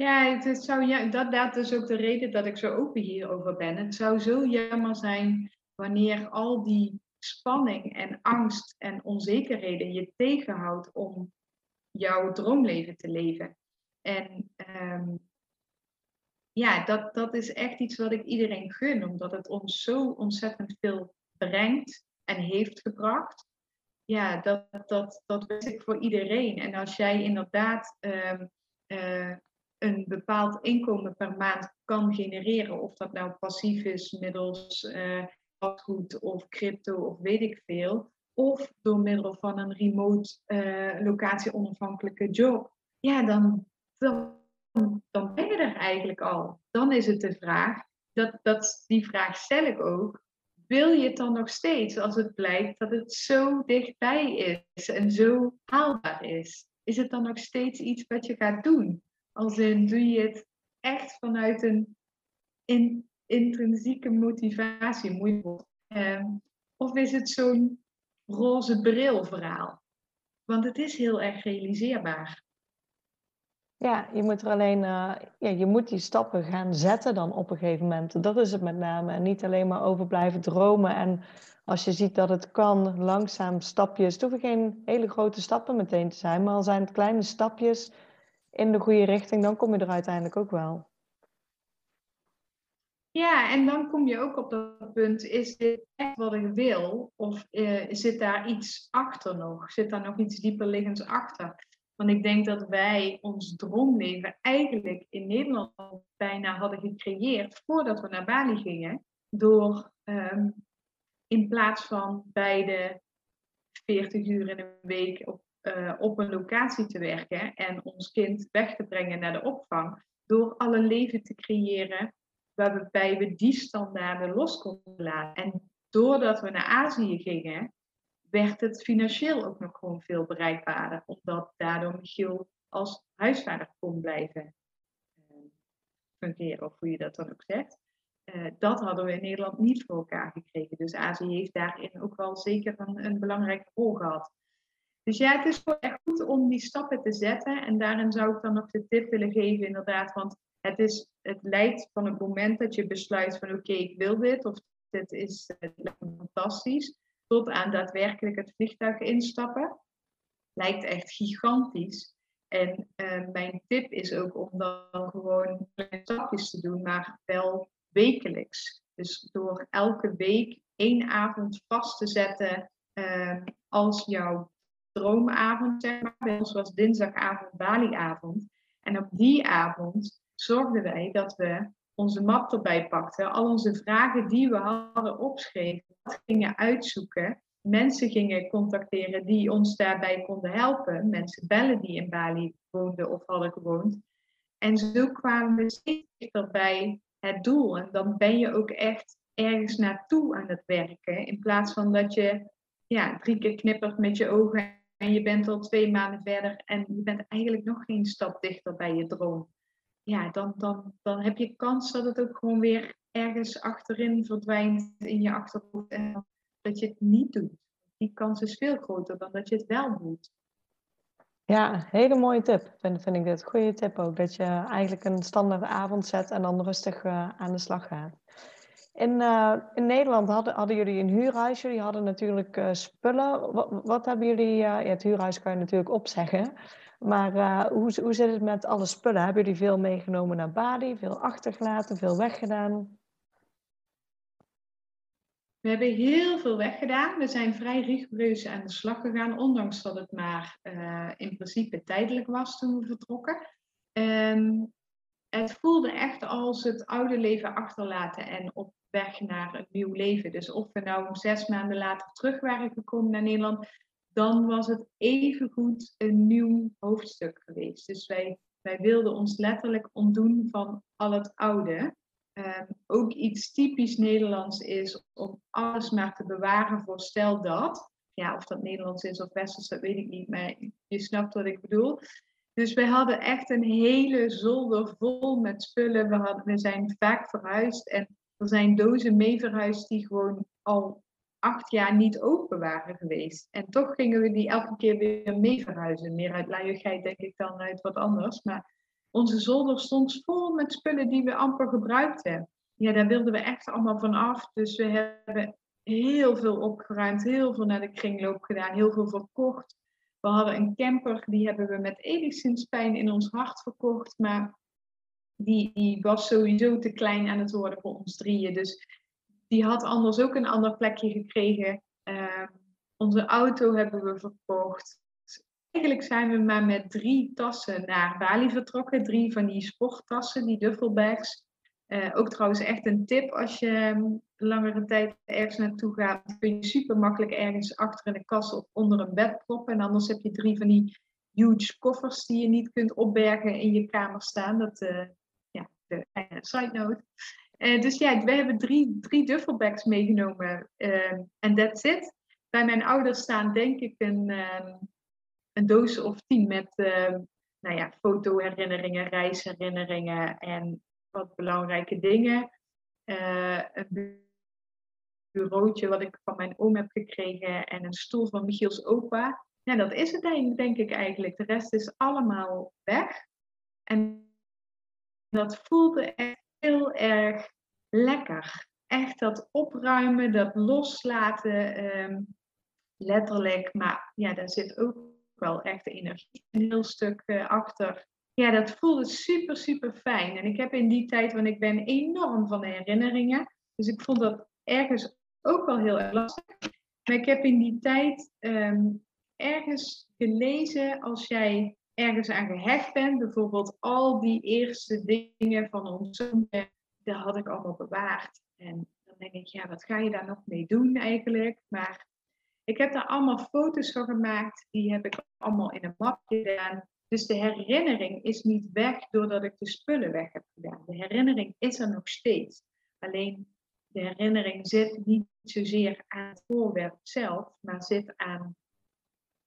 Ja, het zou, ja dat, dat is ook de reden dat ik zo open hierover ben. Het zou zo jammer zijn wanneer al die spanning en angst en onzekerheden je tegenhoudt om jouw droomleven te leven. En um, ja, dat, dat is echt iets wat ik iedereen gun, omdat het ons zo ontzettend veel brengt en heeft gebracht. Ja, dat, dat, dat wens ik voor iedereen. En als jij inderdaad um, uh, een bepaald inkomen per maand kan genereren. Of dat nou passief is middels uh, vastgoed of crypto of weet ik veel. Of door middel van een remote uh, locatie-onafhankelijke job. Ja, dan, dan, dan ben je er eigenlijk al. Dan is het de vraag, dat, dat, die vraag stel ik ook. Wil je het dan nog steeds als het blijkt dat het zo dichtbij is en zo haalbaar is? Is het dan nog steeds iets wat je gaat doen? Als in, doe je het echt vanuit een in, intrinsieke motivatie, moeilijk. Uh, of is het zo'n roze bril verhaal? Want het is heel erg realiseerbaar. Ja, je moet er alleen, uh, ja, je moet die stappen gaan zetten dan op een gegeven moment. Dat is het met name. En niet alleen maar over blijven dromen. En als je ziet dat het kan, langzaam stapjes. Het hoeven geen hele grote stappen meteen te zijn, maar al zijn het kleine stapjes in de goede richting, dan kom je er uiteindelijk ook wel. Ja, en dan kom je ook op dat punt, is dit echt wat ik wil? Of uh, zit daar iets achter nog? Zit daar nog iets dieper liggends achter? Want ik denk dat wij ons droomleven eigenlijk in Nederland bijna hadden gecreëerd voordat we naar Bali gingen. Door um, in plaats van bij de 40 uur in een week uh, op een locatie te werken en ons kind weg te brengen naar de opvang, door alle leven te creëren waarbij we die standaarden los konden laten. En doordat we naar Azië gingen, werd het financieel ook nog gewoon veel bereikbaarder, omdat daardoor Michiel als huisvader kon blijven uh, fungeren, of hoe je dat dan ook zegt. Uh, dat hadden we in Nederland niet voor elkaar gekregen. Dus Azië heeft daarin ook wel zeker een, een belangrijke rol gehad. Dus ja, het is echt goed om die stappen te zetten. En daarin zou ik dan nog de tip willen geven, inderdaad. Want het, is, het leidt van het moment dat je besluit van oké, ik wil dit. Of dit is fantastisch. Tot aan daadwerkelijk het vliegtuig instappen. Lijkt echt gigantisch. En uh, mijn tip is ook om dan gewoon stapjes te doen, maar wel wekelijks. Dus door elke week één avond vast te zetten uh, als jouw droomavond, zeg maar. Bij ons was dinsdagavond Baliavond. En op die avond zorgden wij dat we onze map erbij pakten. Al onze vragen die we hadden opgeschreven, gingen uitzoeken. Mensen gingen contacteren die ons daarbij konden helpen. Mensen bellen die in Bali woonden of hadden gewoond. En zo kwamen we steeds bij het doel. En dan ben je ook echt ergens naartoe aan het werken. In plaats van dat je ja, drie keer knippert met je ogen en je bent al twee maanden verder en je bent eigenlijk nog geen stap dichter bij je droom. Ja, dan, dan, dan heb je kans dat het ook gewoon weer ergens achterin verdwijnt in je achterhoofd en dat je het niet doet. Die kans is veel groter dan dat je het wel doet. Ja, hele mooie tip. Vind, vind ik dit. Goede tip ook. Dat je eigenlijk een standaard avond zet en dan rustig uh, aan de slag gaat. In, uh, in Nederland hadden, hadden jullie een huurhuis. Jullie hadden natuurlijk uh, spullen. Wat, wat, hebben jullie... Uh, ja, het huurhuis kan je natuurlijk opzeggen. Maar hoe, hoe zit het met alle spullen? Hebben jullie veel meegenomen naar Bali? Veel achtergelaten? Veel weggedaan? we hebben heel veel weggedaan. We zijn vrij rigoureus aan de slag gegaan, ondanks dat het maar in principe tijdelijk was toen we vertrokken. Um, het voelde echt als het oude leven achterlaten en op weg naar een nieuw leven. Dus of we nou zes maanden later terug waren gekomen naar Nederland, dan was het evengoed een nieuw hoofdstuk geweest. Dus wij, wij wilden ons letterlijk ontdoen van al het oude. Um, ook iets typisch Nederlands is om alles maar te bewaren voor stel dat. Ja, of dat Nederlands is of Westers, dat weet ik niet, maar je snapt wat ik bedoel. Dus we hadden echt een hele zolder vol met spullen. We, hadden, we zijn vaak verhuisd en er zijn dozen mee verhuisd die gewoon al acht jaar niet open waren geweest. En toch gingen we die elke keer weer mee verhuizen. Meer uit luiigheid denk ik dan uit wat anders. Maar onze zolder stond vol met spullen die we amper gebruikten. Ja, daar wilden we echt allemaal van af. Dus we hebben heel veel opgeruimd, heel veel naar de kringloop gedaan, heel veel verkocht. We hadden een camper, die hebben we met enigszins pijn in ons hart verkocht. Maar die, was sowieso te klein aan het worden voor ons drieën. Dus die had anders ook een ander plekje gekregen. Uh, onze auto hebben we verkocht. Eigenlijk zijn we maar met drie tassen naar Bali vertrokken. Drie van die sporttassen, die duffelbags. Uh, ook trouwens echt een tip als je ehm, langere tijd ergens naartoe gaat. Kun je super makkelijk ergens achter in de kast of onder een bed proppen. En anders heb je drie van die huge koffers die je niet kunt opbergen in je kamer staan. Dat, ja, de side note. Uh, dus ja, we hebben drie, drie duffelbags meegenomen. Ehm, en that's it. Bij mijn ouders staan denk ik een, ehm, een doos of tien met nou ja, fotoherinneringen, reisherinneringen en wat belangrijke dingen. Uh, een bureautje wat ik van mijn oom heb gekregen en een stoel van Michiels opa. Ja, dat is het denk, denk ik eigenlijk. De rest is allemaal weg. En dat voelde echt heel erg lekker. Echt dat opruimen, dat loslaten, um, letterlijk. Maar ja, daar zit ook wel echt energie een heel stuk uh, achter. Ja, dat voelde super, super fijn. En ik heb in die tijd, want ik ben enorm van de herinneringen. Dus ik vond dat ergens ook wel heel erg lastig. Maar ik heb in die tijd um, ergens gelezen, als jij ergens aan gehecht bent, bijvoorbeeld al die eerste dingen van ons dat had ik allemaal bewaard. En dan denk ik, ja, wat ga je daar nog mee doen eigenlijk? Maar ik heb daar allemaal foto's van gemaakt, die heb ik allemaal in een map gedaan. Dus de herinnering is niet weg doordat ik de spullen weg heb gedaan. De herinnering is er nog steeds. Alleen de herinnering zit niet zozeer aan het voorwerp zelf, maar zit aan,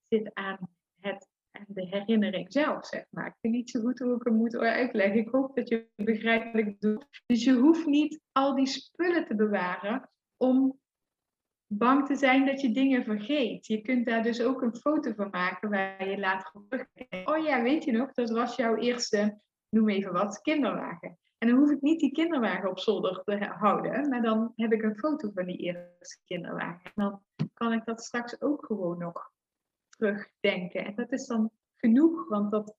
zit aan, het, aan de herinnering zelf, zeg maar. Ik weet niet zo goed hoe ik het moet uitleggen. Ik hoop dat je begrijpt wat ik doe. Dus je hoeft niet al die spullen te bewaren om bang te zijn dat je dingen vergeet. Je kunt daar dus ook een foto van maken waar je later op terugkijkt. Oh ja, weet je nog, dat was jouw eerste, noem even wat, kinderwagen. En dan hoef ik niet die kinderwagen op zolder te houden, maar dan heb ik een foto van die eerste kinderwagen. En dan kan ik dat straks ook gewoon nog terugdenken. En dat is dan genoeg, want dat,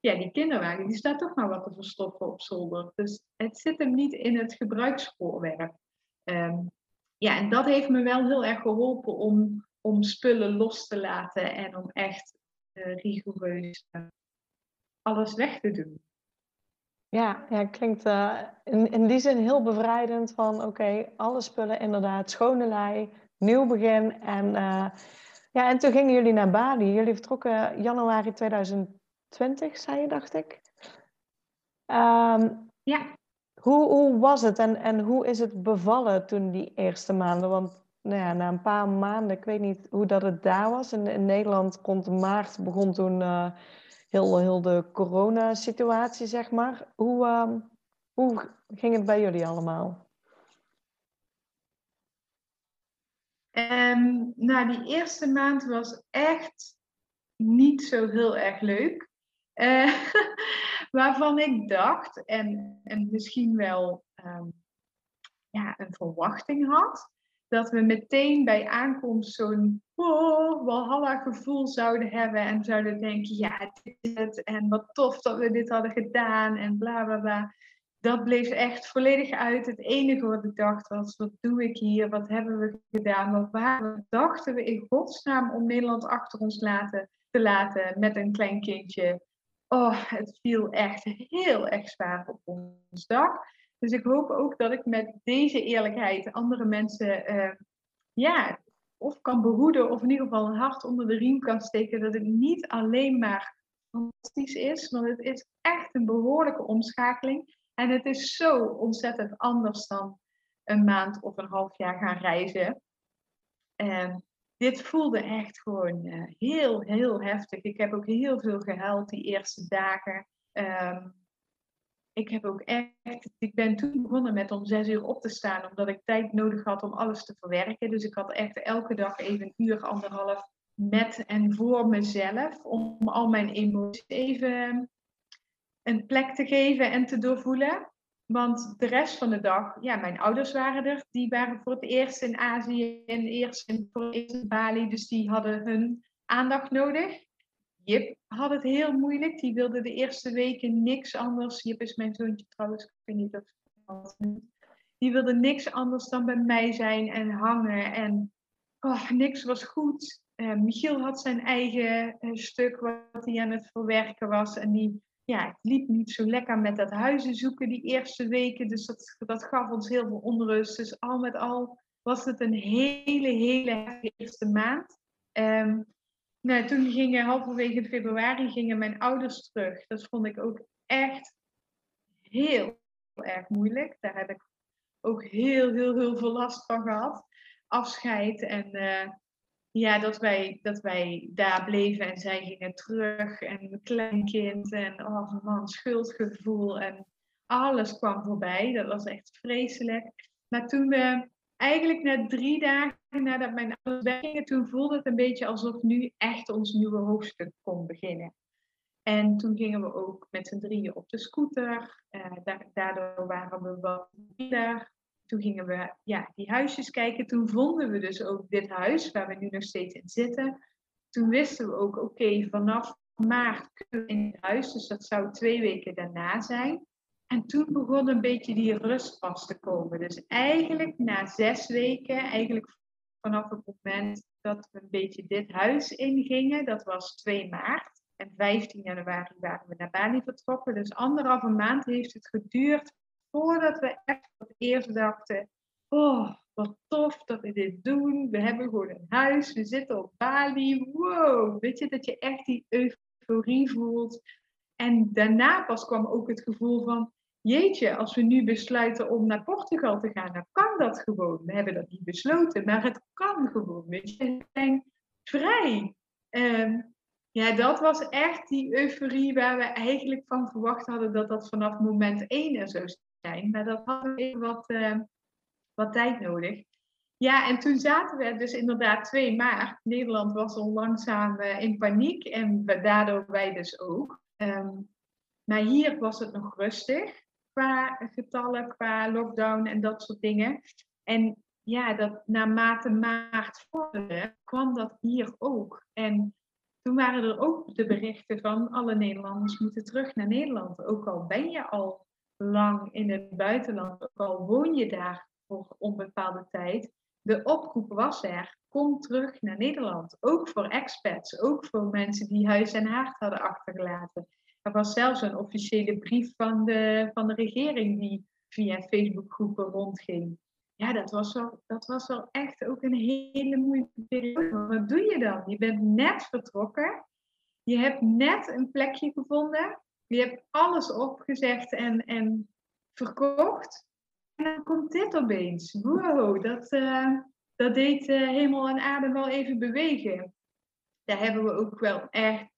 ja, die kinderwagen die staat toch maar wat te verstoppen op zolder. Dus het zit hem niet in het gebruiksvoorwerp. Um, ja, en dat heeft me wel heel erg geholpen om, om spullen los te laten en om echt uh, rigoureus alles weg te doen. Ja, ja klinkt uh, in, in die zin heel bevrijdend van oké, alle spullen inderdaad, schone lei, nieuw begin. En, ja, en toen gingen jullie naar Bali. Jullie vertrokken januari 2020, zei je, dacht ik. Um, ja. Hoe, hoe was het en, en hoe is het bevallen toen die eerste maanden? Want nou ja, na een paar maanden, ik weet niet hoe dat het daar was. In, in Nederland rond maart begon toen uh, heel, heel de coronasituatie, zeg maar. Hoe, uh, hoe ging het bij jullie allemaal? Um, nou, die eerste maand was echt niet zo heel erg leuk. Uh, waarvan ik dacht, en, en misschien wel um, ja, een verwachting had, dat we meteen bij aankomst zo'n oh, walhalla gevoel zouden hebben en zouden denken, ja, dit is het en wat tof dat we dit hadden gedaan en bla bla bla. Dat bleef echt volledig uit. Het enige wat ik dacht was, wat doe ik hier? Wat hebben we gedaan? Wat waar dachten we in godsnaam om Nederland achter ons laten, te laten met een klein kindje? Oh, het viel echt heel erg zwaar op ons dak. Dus ik hoop ook dat ik met deze eerlijkheid andere mensen uh, ja, of kan behoeden of in ieder geval een hart onder de riem kan steken. Dat het niet alleen maar fantastisch is, want het is echt een behoorlijke omschakeling. En het is zo ontzettend anders dan een maand of een half jaar gaan reizen. En dit voelde echt gewoon uh, heel, heel heftig. Ik heb ook heel veel gehuild die eerste dagen. Um, ik heb ook echt, ik ben toen begonnen met om zes uur op te staan, omdat ik tijd nodig had om alles te verwerken. Dus ik had echt elke dag even een uur, anderhalf met en voor mezelf, om al mijn emoties even een plek te geven en te doorvoelen. Want de rest van de dag, ja, mijn ouders waren er. Die waren voor het eerst in Azië en eerst in, voor het eerst in Bali. Dus die hadden hun aandacht nodig. Jip had het heel moeilijk. Die wilde de eerste weken niks anders. Jip is mijn zoontje trouwens. Ik weet niet of Die wilde niks anders dan bij mij zijn en hangen. En oh, niks was goed. Uh, Michiel had zijn eigen uh, stuk wat hij aan het verwerken was. En die ja, het liep niet zo lekker met dat huizen zoeken die eerste weken. Dus dat, dat gaf ons heel veel onrust. Dus al met al was het een hele, hele eerste maand. Um, nou, toen gingen halverwege februari gingen mijn ouders terug. Dat vond ik ook echt heel erg moeilijk. Daar heb ik ook heel, heel, heel veel last van gehad. Afscheid en uh, ja, dat wij, dat wij daar bleven en zij gingen terug. En mijn kleinkind en oh man, schuldgevoel en alles kwam voorbij. Dat was echt vreselijk. Maar toen we eigenlijk net drie dagen nadat mijn ouders weggingen, toen voelde het een beetje alsof nu echt ons nieuwe hoofdstuk kon beginnen. En toen gingen we ook met z'n drieën op de scooter. Uh, daardoor waren we wat minder toen gingen we ja, die huisjes kijken. Toen vonden we dus ook dit huis waar we nu nog steeds in zitten. Toen wisten we ook, oké, vanaf maart kunnen we in het huis. Dus dat zou twee weken daarna zijn. En toen begon een beetje die rust pas te komen. Dus eigenlijk na zes weken, eigenlijk vanaf het moment dat we een beetje dit huis ingingen, dat was 2 maart. En 15 januari waren we naar Bali vertrokken. Dus anderhalve maand heeft het geduurd voordat we echt voor het eerst dachten, oh, wat tof dat we dit doen. We hebben gewoon een huis, we zitten op Bali. Wow, weet je, dat je echt die euforie voelt. En daarna pas kwam ook het gevoel van, jeetje, als we nu besluiten om naar Portugal te gaan, dan kan dat gewoon. We hebben dat niet besloten, maar het kan gewoon. Weet je, we zijn vrij. Um, ja, dat was echt die euforie waar we eigenlijk van verwacht hadden dat dat vanaf moment één er maar dat had even wat, uh, wat tijd nodig. Ja, en toen zaten we dus inderdaad 2 maart. Nederland was al langzaam uh, in paniek en daardoor wij dus ook. Um, maar hier was het nog rustig qua getallen, qua lockdown en dat soort dingen. En ja, dat naarmate maart vorderde, kwam dat hier ook. En toen waren er ook de berichten van alle Nederlanders moeten terug naar Nederland. Ook al ben je al lang in het buitenland, ook al woon je daar voor onbepaalde tijd, de oproep was er, kom terug naar Nederland. Ook voor expats, ook voor mensen die huis en haard hadden achtergelaten. Er was zelfs een officiële brief van de, van de regering die via Facebookgroepen rondging. Ja, dat was, wel, dat was wel echt ook een hele moeilijke periode. Wat doe je dan? Je bent net vertrokken. Je hebt net een plekje gevonden je hebt alles opgezegd en, en verkocht. En dan komt dit opeens. Wow, dat, uh, dat deed uh, hemel en aarde wel even bewegen. Daar hebben we ook wel echt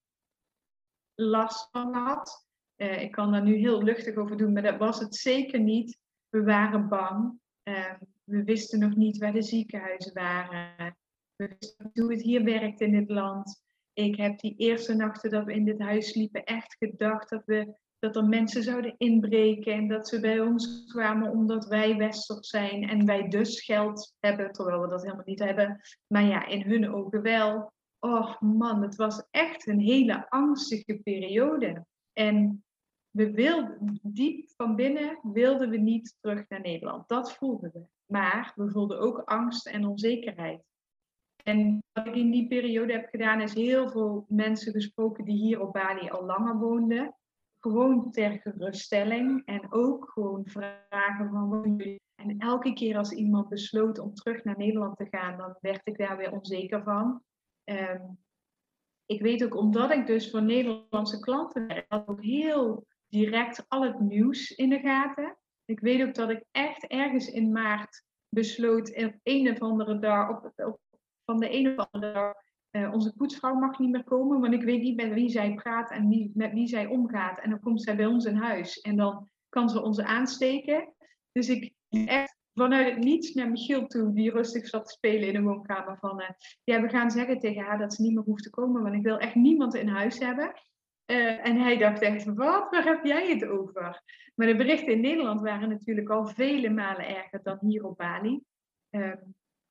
last van gehad. Uh, ik kan daar nu heel luchtig over doen, maar dat was het zeker niet. We waren bang. we wisten nog niet waar de ziekenhuizen waren. We wisten niet hoe het hier werkt in dit land. Ik heb die eerste nachten dat we in dit huis sliepen echt gedacht dat, we, dat er mensen zouden inbreken en dat ze bij ons kwamen omdat wij westers zijn en wij dus geld hebben, terwijl we dat helemaal niet hebben. Maar ja, in hun ogen wel. Oh man, het was echt een hele angstige periode. En we wilden, diep van binnen wilden we niet terug naar Nederland. Dat voelden we. Maar we voelden ook angst en onzekerheid. En wat ik in die periode heb gedaan, is heel veel mensen gesproken die hier op Bali al langer woonden. Gewoon ter geruststelling en ook gewoon vragen van En elke keer als iemand besloot om terug naar Nederland te gaan, dan werd ik daar weer onzeker van. Ehm, ik weet ook, omdat ik dus voor Nederlandse klanten had ook heel direct al het nieuws in de gaten. Ik weet ook dat ik echt ergens in maart besloot, op een of andere dag, op, op van de ene of andere uh, onze poetsvrouw mag niet meer komen, want ik weet niet met wie zij praat en met wie zij omgaat. En dan komt zij bij ons in huis en dan kan ze ons aansteken. Dus ik echt vanuit het niets naar Michiel toe, die rustig zat te spelen in de woonkamer, van uh, ja, we gaan zeggen tegen haar dat ze niet meer hoeft te komen, want ik wil echt niemand in huis hebben. Uh, en hij dacht echt, wat, waar heb jij het over? Maar de berichten in Nederland waren natuurlijk al vele malen erger dan hier op Bali.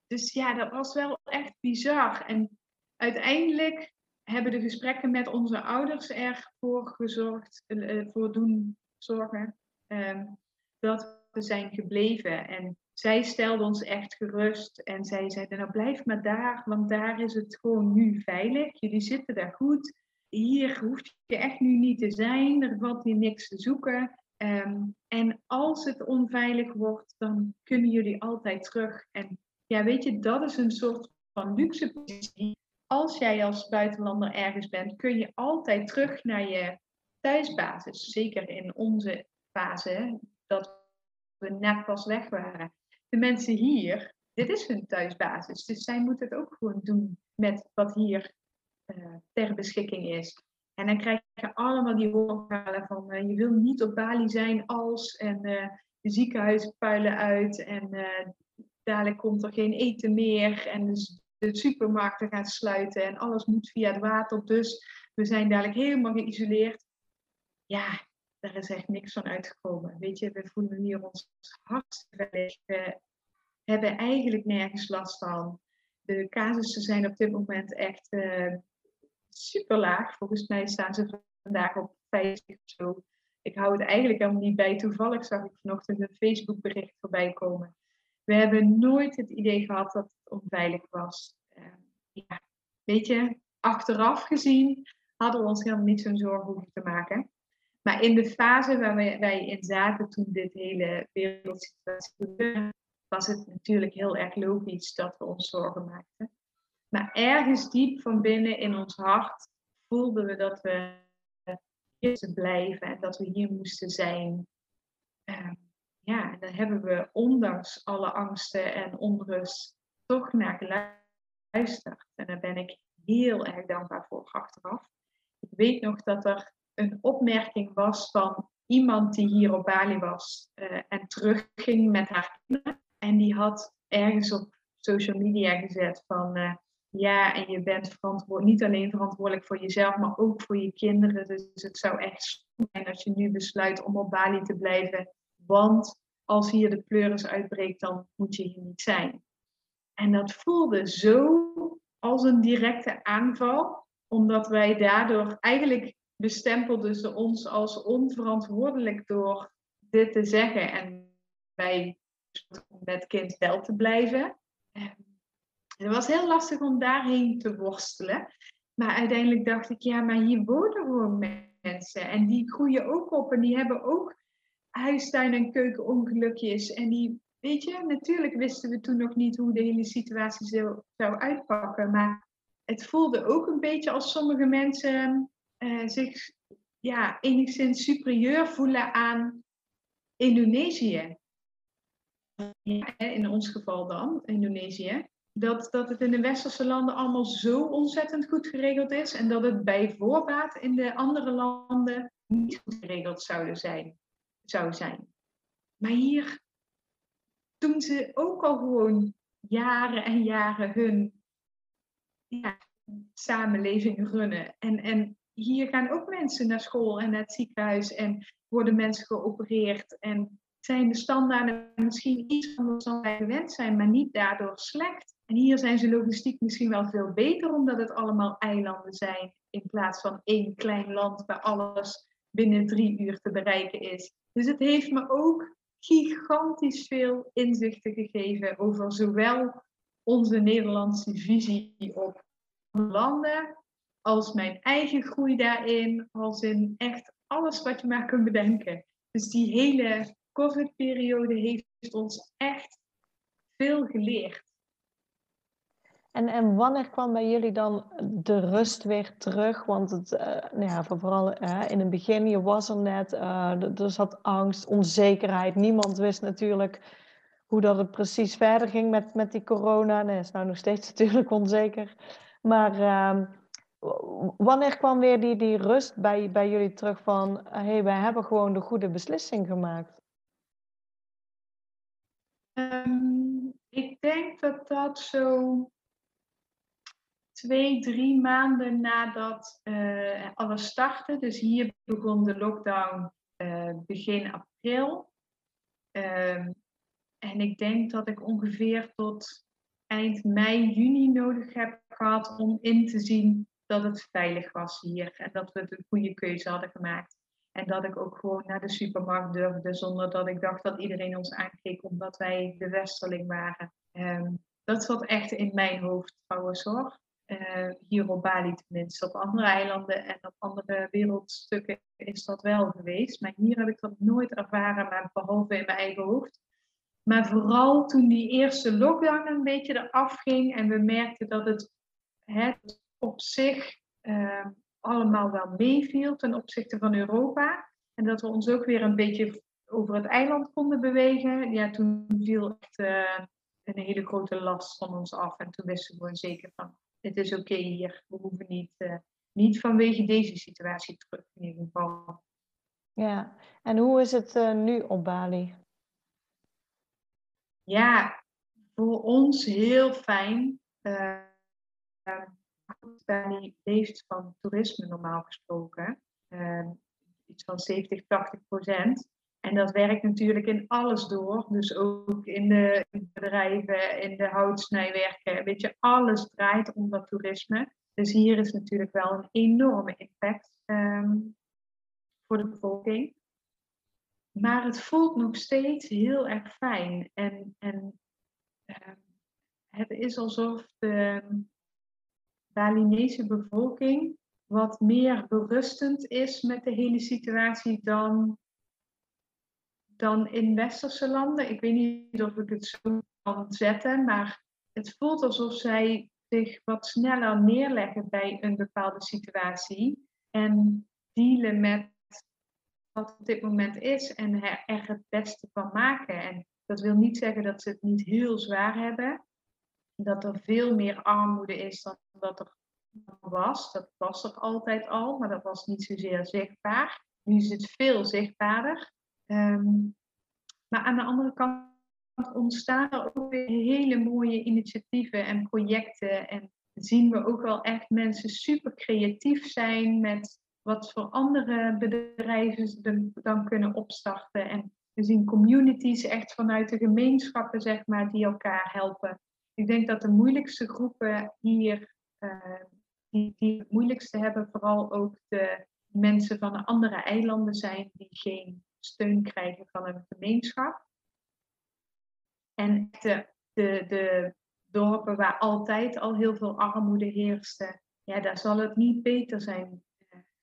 Dus ja, dat was wel echt bizar. En uiteindelijk hebben de gesprekken met onze ouders ervoor gezorgd, uh, voor doen zorgen, um, dat we zijn gebleven. En zij stelden ons echt gerust en zij zeiden, nou blijf maar daar, want daar is het gewoon nu veilig. Jullie zitten daar goed. Hier hoeft je echt nu niet te zijn, er valt hier niks te zoeken. Um, en als het onveilig wordt, dan kunnen jullie altijd terug. En ja, weet je, dat is een soort van luxe positie. Als jij als buitenlander ergens bent, kun je altijd terug naar je thuisbasis. Zeker in onze fase, dat we net pas weg waren. De mensen hier, dit is hun thuisbasis. Dus zij moeten het ook gewoon doen met wat hier uh, ter beschikking is. En dan krijg je allemaal die hoorverhalen van uh, je wil niet op Bali zijn als en uh, de ziekenhuizen puilen uit en dadelijk komt er geen eten meer en de, de supermarkten gaan sluiten en alles moet via het water. Dus we zijn dadelijk helemaal geïsoleerd. Ja, daar is echt niks van uitgekomen. Weet je, we voelen hier ons hartstikke veilig. We hebben eigenlijk nergens last van. De casussen zijn op dit moment echt uh, super laag. Volgens mij staan ze vandaag op 50 of zo. Ik hou het eigenlijk helemaal niet bij. Toevallig zag ik vanochtend een Facebook bericht voorbij komen. We hebben nooit het idee gehad dat het onveilig was. Uh, ja, weet je, achteraf gezien hadden we ons helemaal niet zo'n zorgen hoeven te maken. Maar in de fase waar wij, in zaten toen dit hele wereldsituatie gebeurde, was het natuurlijk heel erg logisch dat we ons zorgen maakten. Maar ergens diep van binnen in ons hart voelden we dat we hier moesten blijven en dat we hier moesten zijn. Uh, ja, dan hebben we ondanks alle angsten en onrust toch naar geluisterd. En daar ben ik heel erg dankbaar voor achteraf. Ik weet nog dat er een opmerking was van iemand die hier op Bali was uh, en terugging met haar kinderen. En die had ergens op social media gezet van uh, ja, en je bent niet alleen verantwoordelijk voor jezelf, maar ook voor je kinderen. Dus het zou echt zijn als je nu besluit om op Bali te blijven want als hier de pleuris uitbreekt, dan moet je hier niet zijn. En dat voelde zo als een directe aanval, omdat wij daardoor eigenlijk bestempelden ze ons als onverantwoordelijk door dit te zeggen. En wij met kind wel te blijven. Het was heel lastig om daarheen te worstelen. Maar uiteindelijk dacht ik, ja, maar hier wonen gewoon mensen. En die groeien ook op en die hebben ook huistuin- en keukenongelukjes. En die, weet je, natuurlijk wisten we toen nog niet hoe de hele situatie zou, zou uitpakken. Maar het voelde ook een beetje als sommige mensen uh, zich ja, enigszins superieur voelen aan Indonesië. In ons geval dan, Indonesië. Dat, dat het in de westerse landen allemaal zo ontzettend goed geregeld is en dat het bij voorbaat in de andere landen niet goed geregeld zouden zijn zou zijn. Maar hier doen ze ook al gewoon jaren en jaren hun ja, samenleving runnen. En, en hier gaan ook mensen naar school en naar het ziekenhuis en worden mensen geopereerd. En zijn de standaarden misschien iets anders dan wij gewend zijn, maar niet daardoor slecht. En hier zijn ze logistiek misschien wel veel beter, omdat het allemaal eilanden zijn in plaats van één klein land waar alles binnen drie uur te bereiken is. Dus het heeft me ook gigantisch veel inzichten gegeven over zowel onze Nederlandse visie op landen, als mijn eigen groei daarin, als in echt alles wat je maar kunt bedenken. Dus die hele COVID-periode heeft ons echt veel geleerd. En, en wanneer kwam bij jullie dan de rust weer terug? Want het, uh, nou ja, vooral uh, in het begin, je was er net, uh, er zat angst, onzekerheid. Niemand wist natuurlijk hoe dat het precies verder ging met, met die corona. Nee, is nou nog steeds natuurlijk onzeker. Maar ehm, wanneer kwam weer die, die rust bij, bij jullie terug van... hé, hey, wij hebben gewoon de goede beslissing gemaakt? Um, ik denk dat dat zo twee, drie maanden nadat uh, alles startte. Dus hier begon de lockdown uh, begin april. Um, en ik denk dat ik ongeveer tot eind mei, juni nodig heb gehad om in te zien dat het veilig was hier. En dat we de goede keuze hadden gemaakt. En dat ik ook gewoon naar de supermarkt durfde zonder dat ik dacht dat iedereen ons aankeek omdat wij de westerling waren. Um, dat zat echt in mijn hoofd trouwens hoor. Uh, hier op Bali tenminste. Op andere eilanden en op andere wereldstukken is dat wel geweest. Maar hier heb ik dat nooit ervaren, maar behalve in mijn eigen hoofd. Maar vooral toen die eerste lockdown een beetje eraf ging en we merkten dat het, op zich uh, allemaal wel meeviel ten opzichte van Europa. En dat we ons ook weer een beetje over het eiland konden bewegen. Ja, toen viel echt uh, een hele grote last van ons af. En toen wisten we zeker van, het is oké okay hier. We hoeven niet, uh, niet vanwege deze situatie terug in ieder geval. Ja, en hoe is het uh, nu op Bali? Ja, voor ons heel fijn. Uh, Bali leeft van toerisme normaal gesproken. Iets van 70, 80 procent. En dat werkt natuurlijk in alles door. Dus ook in de bedrijven, in de houtsnijwerken. Weet je, alles draait om dat toerisme. Dus hier is natuurlijk wel een enorme impact um, voor de bevolking. Maar het voelt nog steeds heel erg fijn. En, en uh, het is alsof de Balinese bevolking wat meer berustend is met de hele situatie dan, dan in westerse landen. Ik weet niet of ik het zo kan zetten, maar het voelt alsof zij zich wat sneller neerleggen bij een bepaalde situatie en dealen met wat op dit moment is en er het beste van maken. En dat wil niet zeggen dat ze het niet heel zwaar hebben. Dat er veel meer armoede is dan dat er was. Dat was er altijd al, maar dat was niet zozeer zichtbaar. Nu is het veel zichtbaarder. Um, maar aan de andere kant ontstaan er ook weer hele mooie initiatieven en projecten. En zien we ook wel echt mensen super creatief zijn met wat voor andere bedrijven dan kunnen opstarten. En we zien communities echt vanuit de gemeenschappen, zeg maar, die elkaar helpen. Ik denk dat de moeilijkste groepen hier, uh, die, die het moeilijkste hebben, vooral ook de mensen van de andere eilanden zijn die geen steun krijgen van een gemeenschap. En de, de, de dorpen waar altijd al heel veel armoede heerste, ja, daar zal het niet beter zijn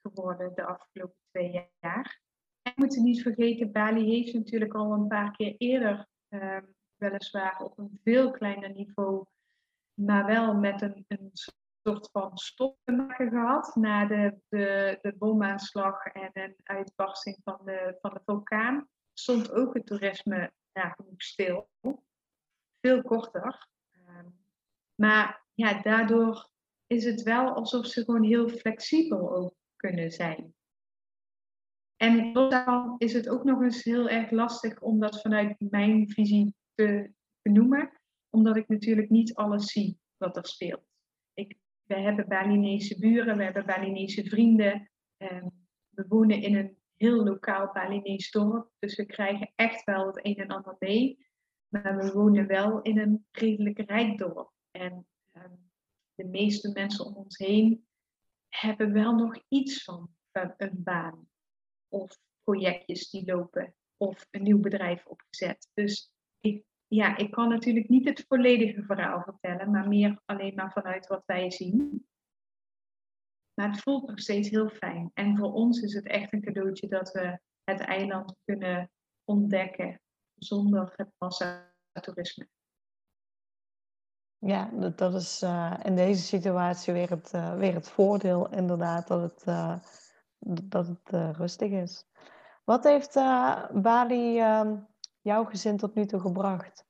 geworden de afgelopen twee jaar. En we moeten niet vergeten, Bali heeft natuurlijk al een paar keer eerder, uh, weliswaar op een veel kleiner niveau, maar wel met een, een soort van stop gehad na de, de, de bomaanslag en een uitbarsting van de, van de vulkaan. Stond ook het toerisme stil. Veel korter. Uh, maar ja, daardoor is het wel alsof ze gewoon heel flexibel ook kunnen zijn. En dan is het ook nog eens heel erg lastig om dat vanuit mijn visie te benoemen, omdat ik natuurlijk niet alles zie wat er speelt. We hebben Balinese buren, we hebben Balinese vrienden. Ehm, we wonen in een heel lokaal Balinese dorp, dus we krijgen echt wel het een en ander mee. Maar we wonen wel in een redelijk rijk dorp. En ehm, de meeste mensen om ons heen hebben wel nog iets van een baan. of projectjes die lopen of een nieuw bedrijf opgezet. Dus ik, ja, ik kan natuurlijk niet het volledige verhaal vertellen, maar meer alleen maar vanuit wat wij zien. Maar het voelt nog steeds heel fijn. En voor ons is het echt een cadeautje dat we het eiland kunnen ontdekken zonder het massatoerisme. Ja, dat, dat is uh, in deze situatie weer het, uh, weer het voordeel, inderdaad, dat het, uh, dat het rustig is. Wat heeft Bali ehm, jouw gezin tot nu toe gebracht?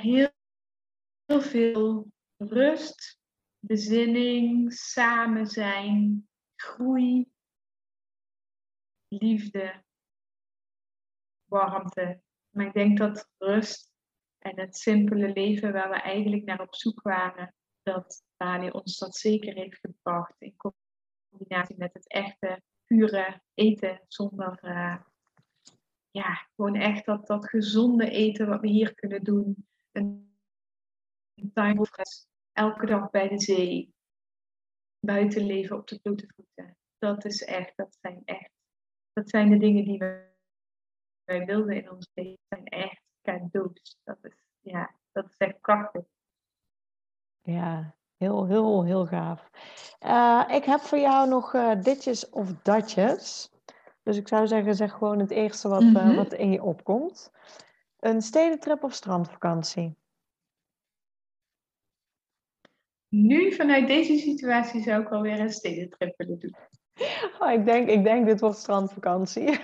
heel, heel veel rust, bezinning, samen zijn, groei, liefde, warmte. Maar ik denk dat rust en het simpele leven waar we eigenlijk naar op zoek waren, dat Bali ons dat zeker heeft gebracht. In combinatie met het echte, pure eten zonder, uh, ja, gewoon echt dat, dat gezonde eten wat we hier kunnen doen. Een, time elke dag bij de zee, buiten leven op de blote voeten. Dat is echt, dat zijn echt, dat zijn de dingen die wij wilden in ons leven. Dat zijn echt cadeaus. Dat is, ja, dat is echt prachtig. Ja, heel, heel, heel gaaf. Uh, ik heb voor jou nog uh, ditjes of datjes. Dus ik zou zeggen, zeg gewoon het eerste wat, mm -hmm. uh, wat in je opkomt. Een stedentrip of strandvakantie? Nu, vanuit deze situatie, zou ik alweer een stedentrip willen doen. Oh, ik, denk, ik denk, dit wordt strandvakantie.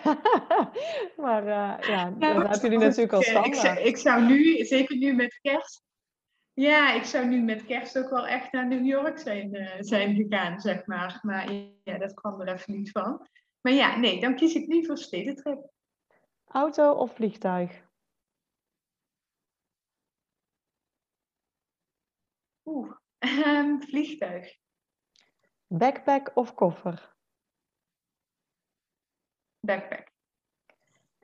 maar ja, nou, dat hebben jullie natuurlijk al standaard. Ik zou nu, zeker nu met kerst, ja, ik zou nu met kerst ook wel echt naar New York zijn, uh, zijn gegaan, zeg maar. Maar ja, dat kwam er even niet van. Maar ja, nee, dan kies ik nu voor stedentrip. Auto of vliegtuig? Oeh, um, vliegtuig. Backpack of koffer? Backpack.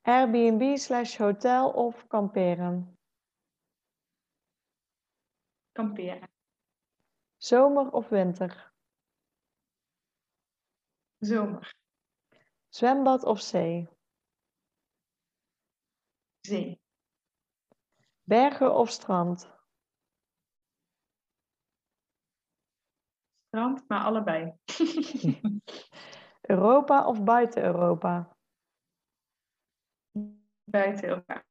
Airbnb slash hotel of kamperen? Kamperen. Zomer of winter? Zomer. Zwembad of zee? Zee. Bergen of strand? Strand, maar allebei. Europa of buiten Europa? Buiten Europa.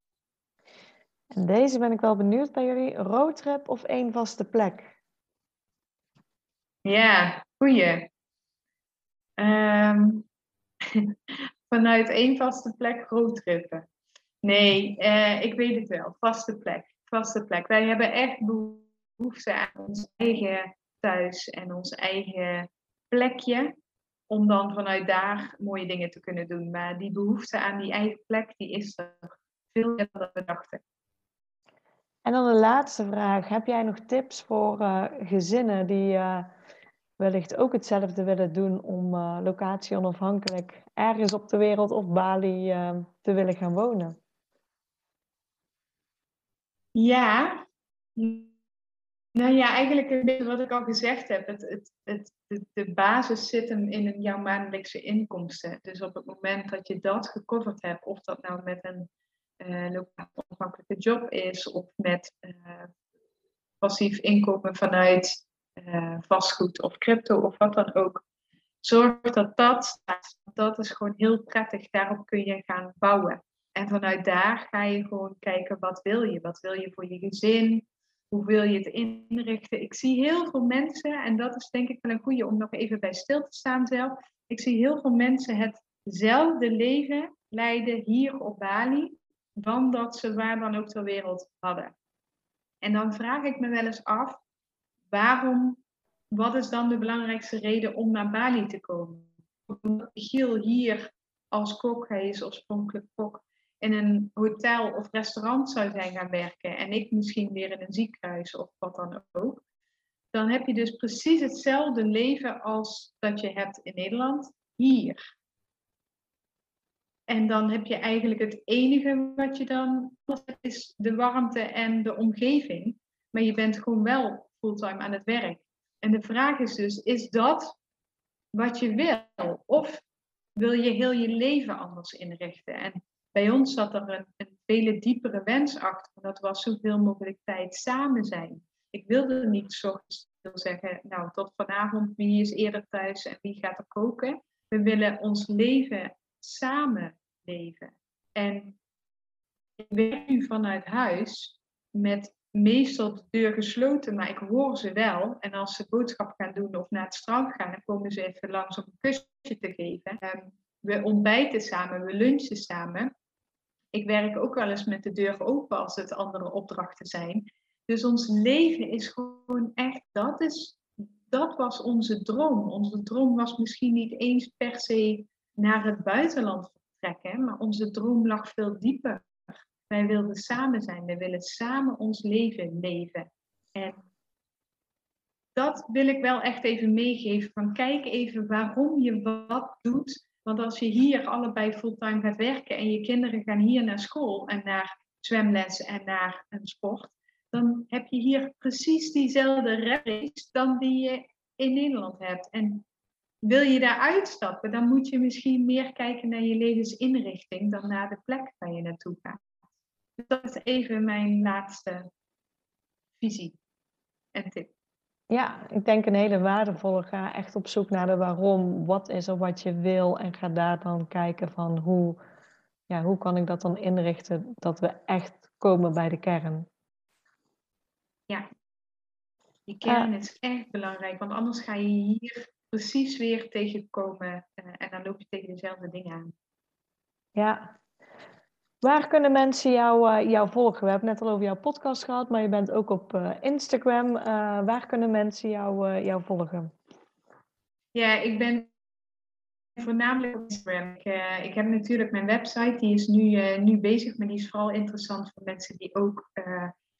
Deze ben ik wel benieuwd bij jullie. Roadtrip of één vaste plek? Ja, goeie. Um, vanuit één vaste plek roadtrippen. Nee, uh, ik weet het wel. Vaste plek. Vaste plek. Wij hebben echt behoefte aan ons eigen thuis en ons eigen plekje. Om dan vanuit daar mooie dingen te kunnen doen. Maar die behoefte aan die eigen plek, die is er veel meer dan we dachten. En dan de laatste vraag. Heb jij nog tips voor uh, gezinnen die uh, wellicht ook hetzelfde willen doen om uh, locatie onafhankelijk ergens op de wereld of Bali te willen gaan wonen? Ja, nou ja, eigenlijk een beetje wat ik al gezegd heb. Het, het, het, de, de basis zit hem in jouw maandelijkse inkomsten. Dus op het moment dat je dat gecoverd hebt, of dat nou met een uh, lokaal onafhankelijke job is, of met uh, passief inkomen vanuit uh, vastgoed of crypto of wat dan ook. Zorg dat dat, dat is gewoon heel prettig. Daarop kun je gaan bouwen. En vanuit daar ga je gewoon kijken, wat wil je? Wat wil je voor je gezin? Hoe wil je het inrichten? Ik zie heel veel mensen, en dat is denk ik wel een goede om nog even bij stil te staan zelf. Ik zie heel veel mensen hetzelfde leven leiden hier op Bali, dan dat ze waar dan ook ter wereld hadden. En dan vraag ik me wel eens af, waarom, wat is dan de belangrijkste reden om naar Bali te komen? Omdat Giel hier als kok, hij is oorspronkelijk kok, in een hotel of restaurant zou zijn gaan werken en ik misschien weer in een ziekenhuis of wat dan ook, dan heb je dus precies hetzelfde leven als dat je hebt in Nederland hier. En dan heb je eigenlijk het enige wat je dan is de warmte en de omgeving. Maar je bent gewoon wel fulltime aan het werk. En de vraag is dus, is dat wat je wil? Of wil je heel je leven anders inrichten? En bij ons zat er een, een diepere wens achter. Dat was zoveel mogelijk tijd samen zijn. Ik wilde niet zo zeggen, nou tot vanavond, wie is eerder thuis en wie gaat er koken? We willen ons leven samen leven. En ik werk nu vanuit huis met meestal de deur gesloten, maar ik hoor ze wel. En als ze boodschap gaan doen of naar het strand gaan, dan komen ze even langs om een kusje te geven. Um, we ontbijten samen, we lunchen samen. Ik werk ook wel eens met de deur open als het andere opdrachten zijn. Dus ons leven is gewoon echt, dat, is, dat was onze droom. Onze droom was misschien niet eens per se naar het buitenland maar onze droom lag veel dieper. Wij wilden samen zijn, wij willen samen ons leven leven. En dat wil ik wel echt even meegeven. Van kijk even waarom je wat doet. Want als je hier allebei fulltime gaat werken en je kinderen gaan hier naar school en naar zwemles en naar een sport, dan heb je hier precies diezelfde race dan die je in Nederland hebt. En wil je daar uitstappen, dan moet je misschien meer kijken naar je levensinrichting dan naar de plek waar je naartoe gaat. Dat is even mijn laatste visie en tip. Ja, ik denk een hele waardevolle. Ga echt op zoek naar de waarom. Wat is er wat je wil? En ga daar dan kijken van hoe, ja, hoe kan ik dat dan inrichten dat we echt komen bij de kern. Ja, die kern is echt belangrijk, want anders ga je hier precies weer tegenkomen uh, en dan loop je tegen dezelfde dingen aan. Ja. Waar kunnen mensen jou, uh, jou volgen? We hebben net al over jouw podcast gehad, maar je bent ook op uh, Instagram. waar kunnen mensen jou, jou volgen? Ja, ik ben voornamelijk op Instagram. Ik, ik, heb natuurlijk mijn website, die is nu, nu bezig, maar die is vooral interessant voor mensen die ook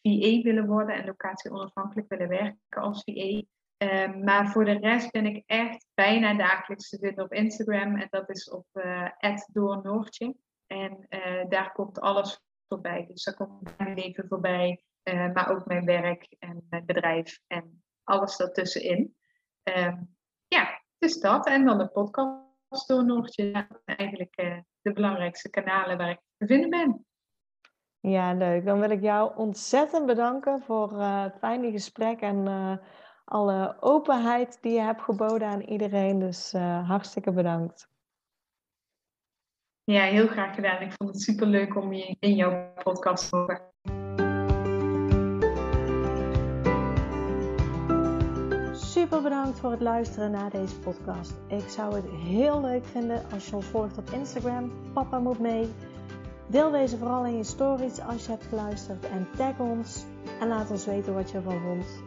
VA willen worden en locatie onafhankelijk willen werken als VA. Um, maar voor de rest ben ik echt bijna dagelijks te vinden op Instagram. En dat is op uh, doornoortje. En uh, daar komt alles voorbij. Dus daar komt mijn leven voorbij. Uh, maar ook mijn werk en mijn bedrijf en alles daartussenin. Um, ja, dus dat. En dan de podcast door Noortje. Eigenlijk de belangrijkste kanalen waar ik te vinden ben. Ja, leuk. Dan wil ik jou ontzettend bedanken voor het fijne gesprek en alle openheid die je hebt geboden aan iedereen. Dus uh, hartstikke bedankt. Ja, heel graag gedaan. Ik vond het super leuk om je in jouw podcast te horen. Super bedankt voor het luisteren naar deze podcast. Ik zou het heel leuk vinden als je ons volgt op Instagram. Papa moet mee. Deel deze vooral in je stories als je hebt geluisterd en tag ons en laat ons weten wat je ervan vond.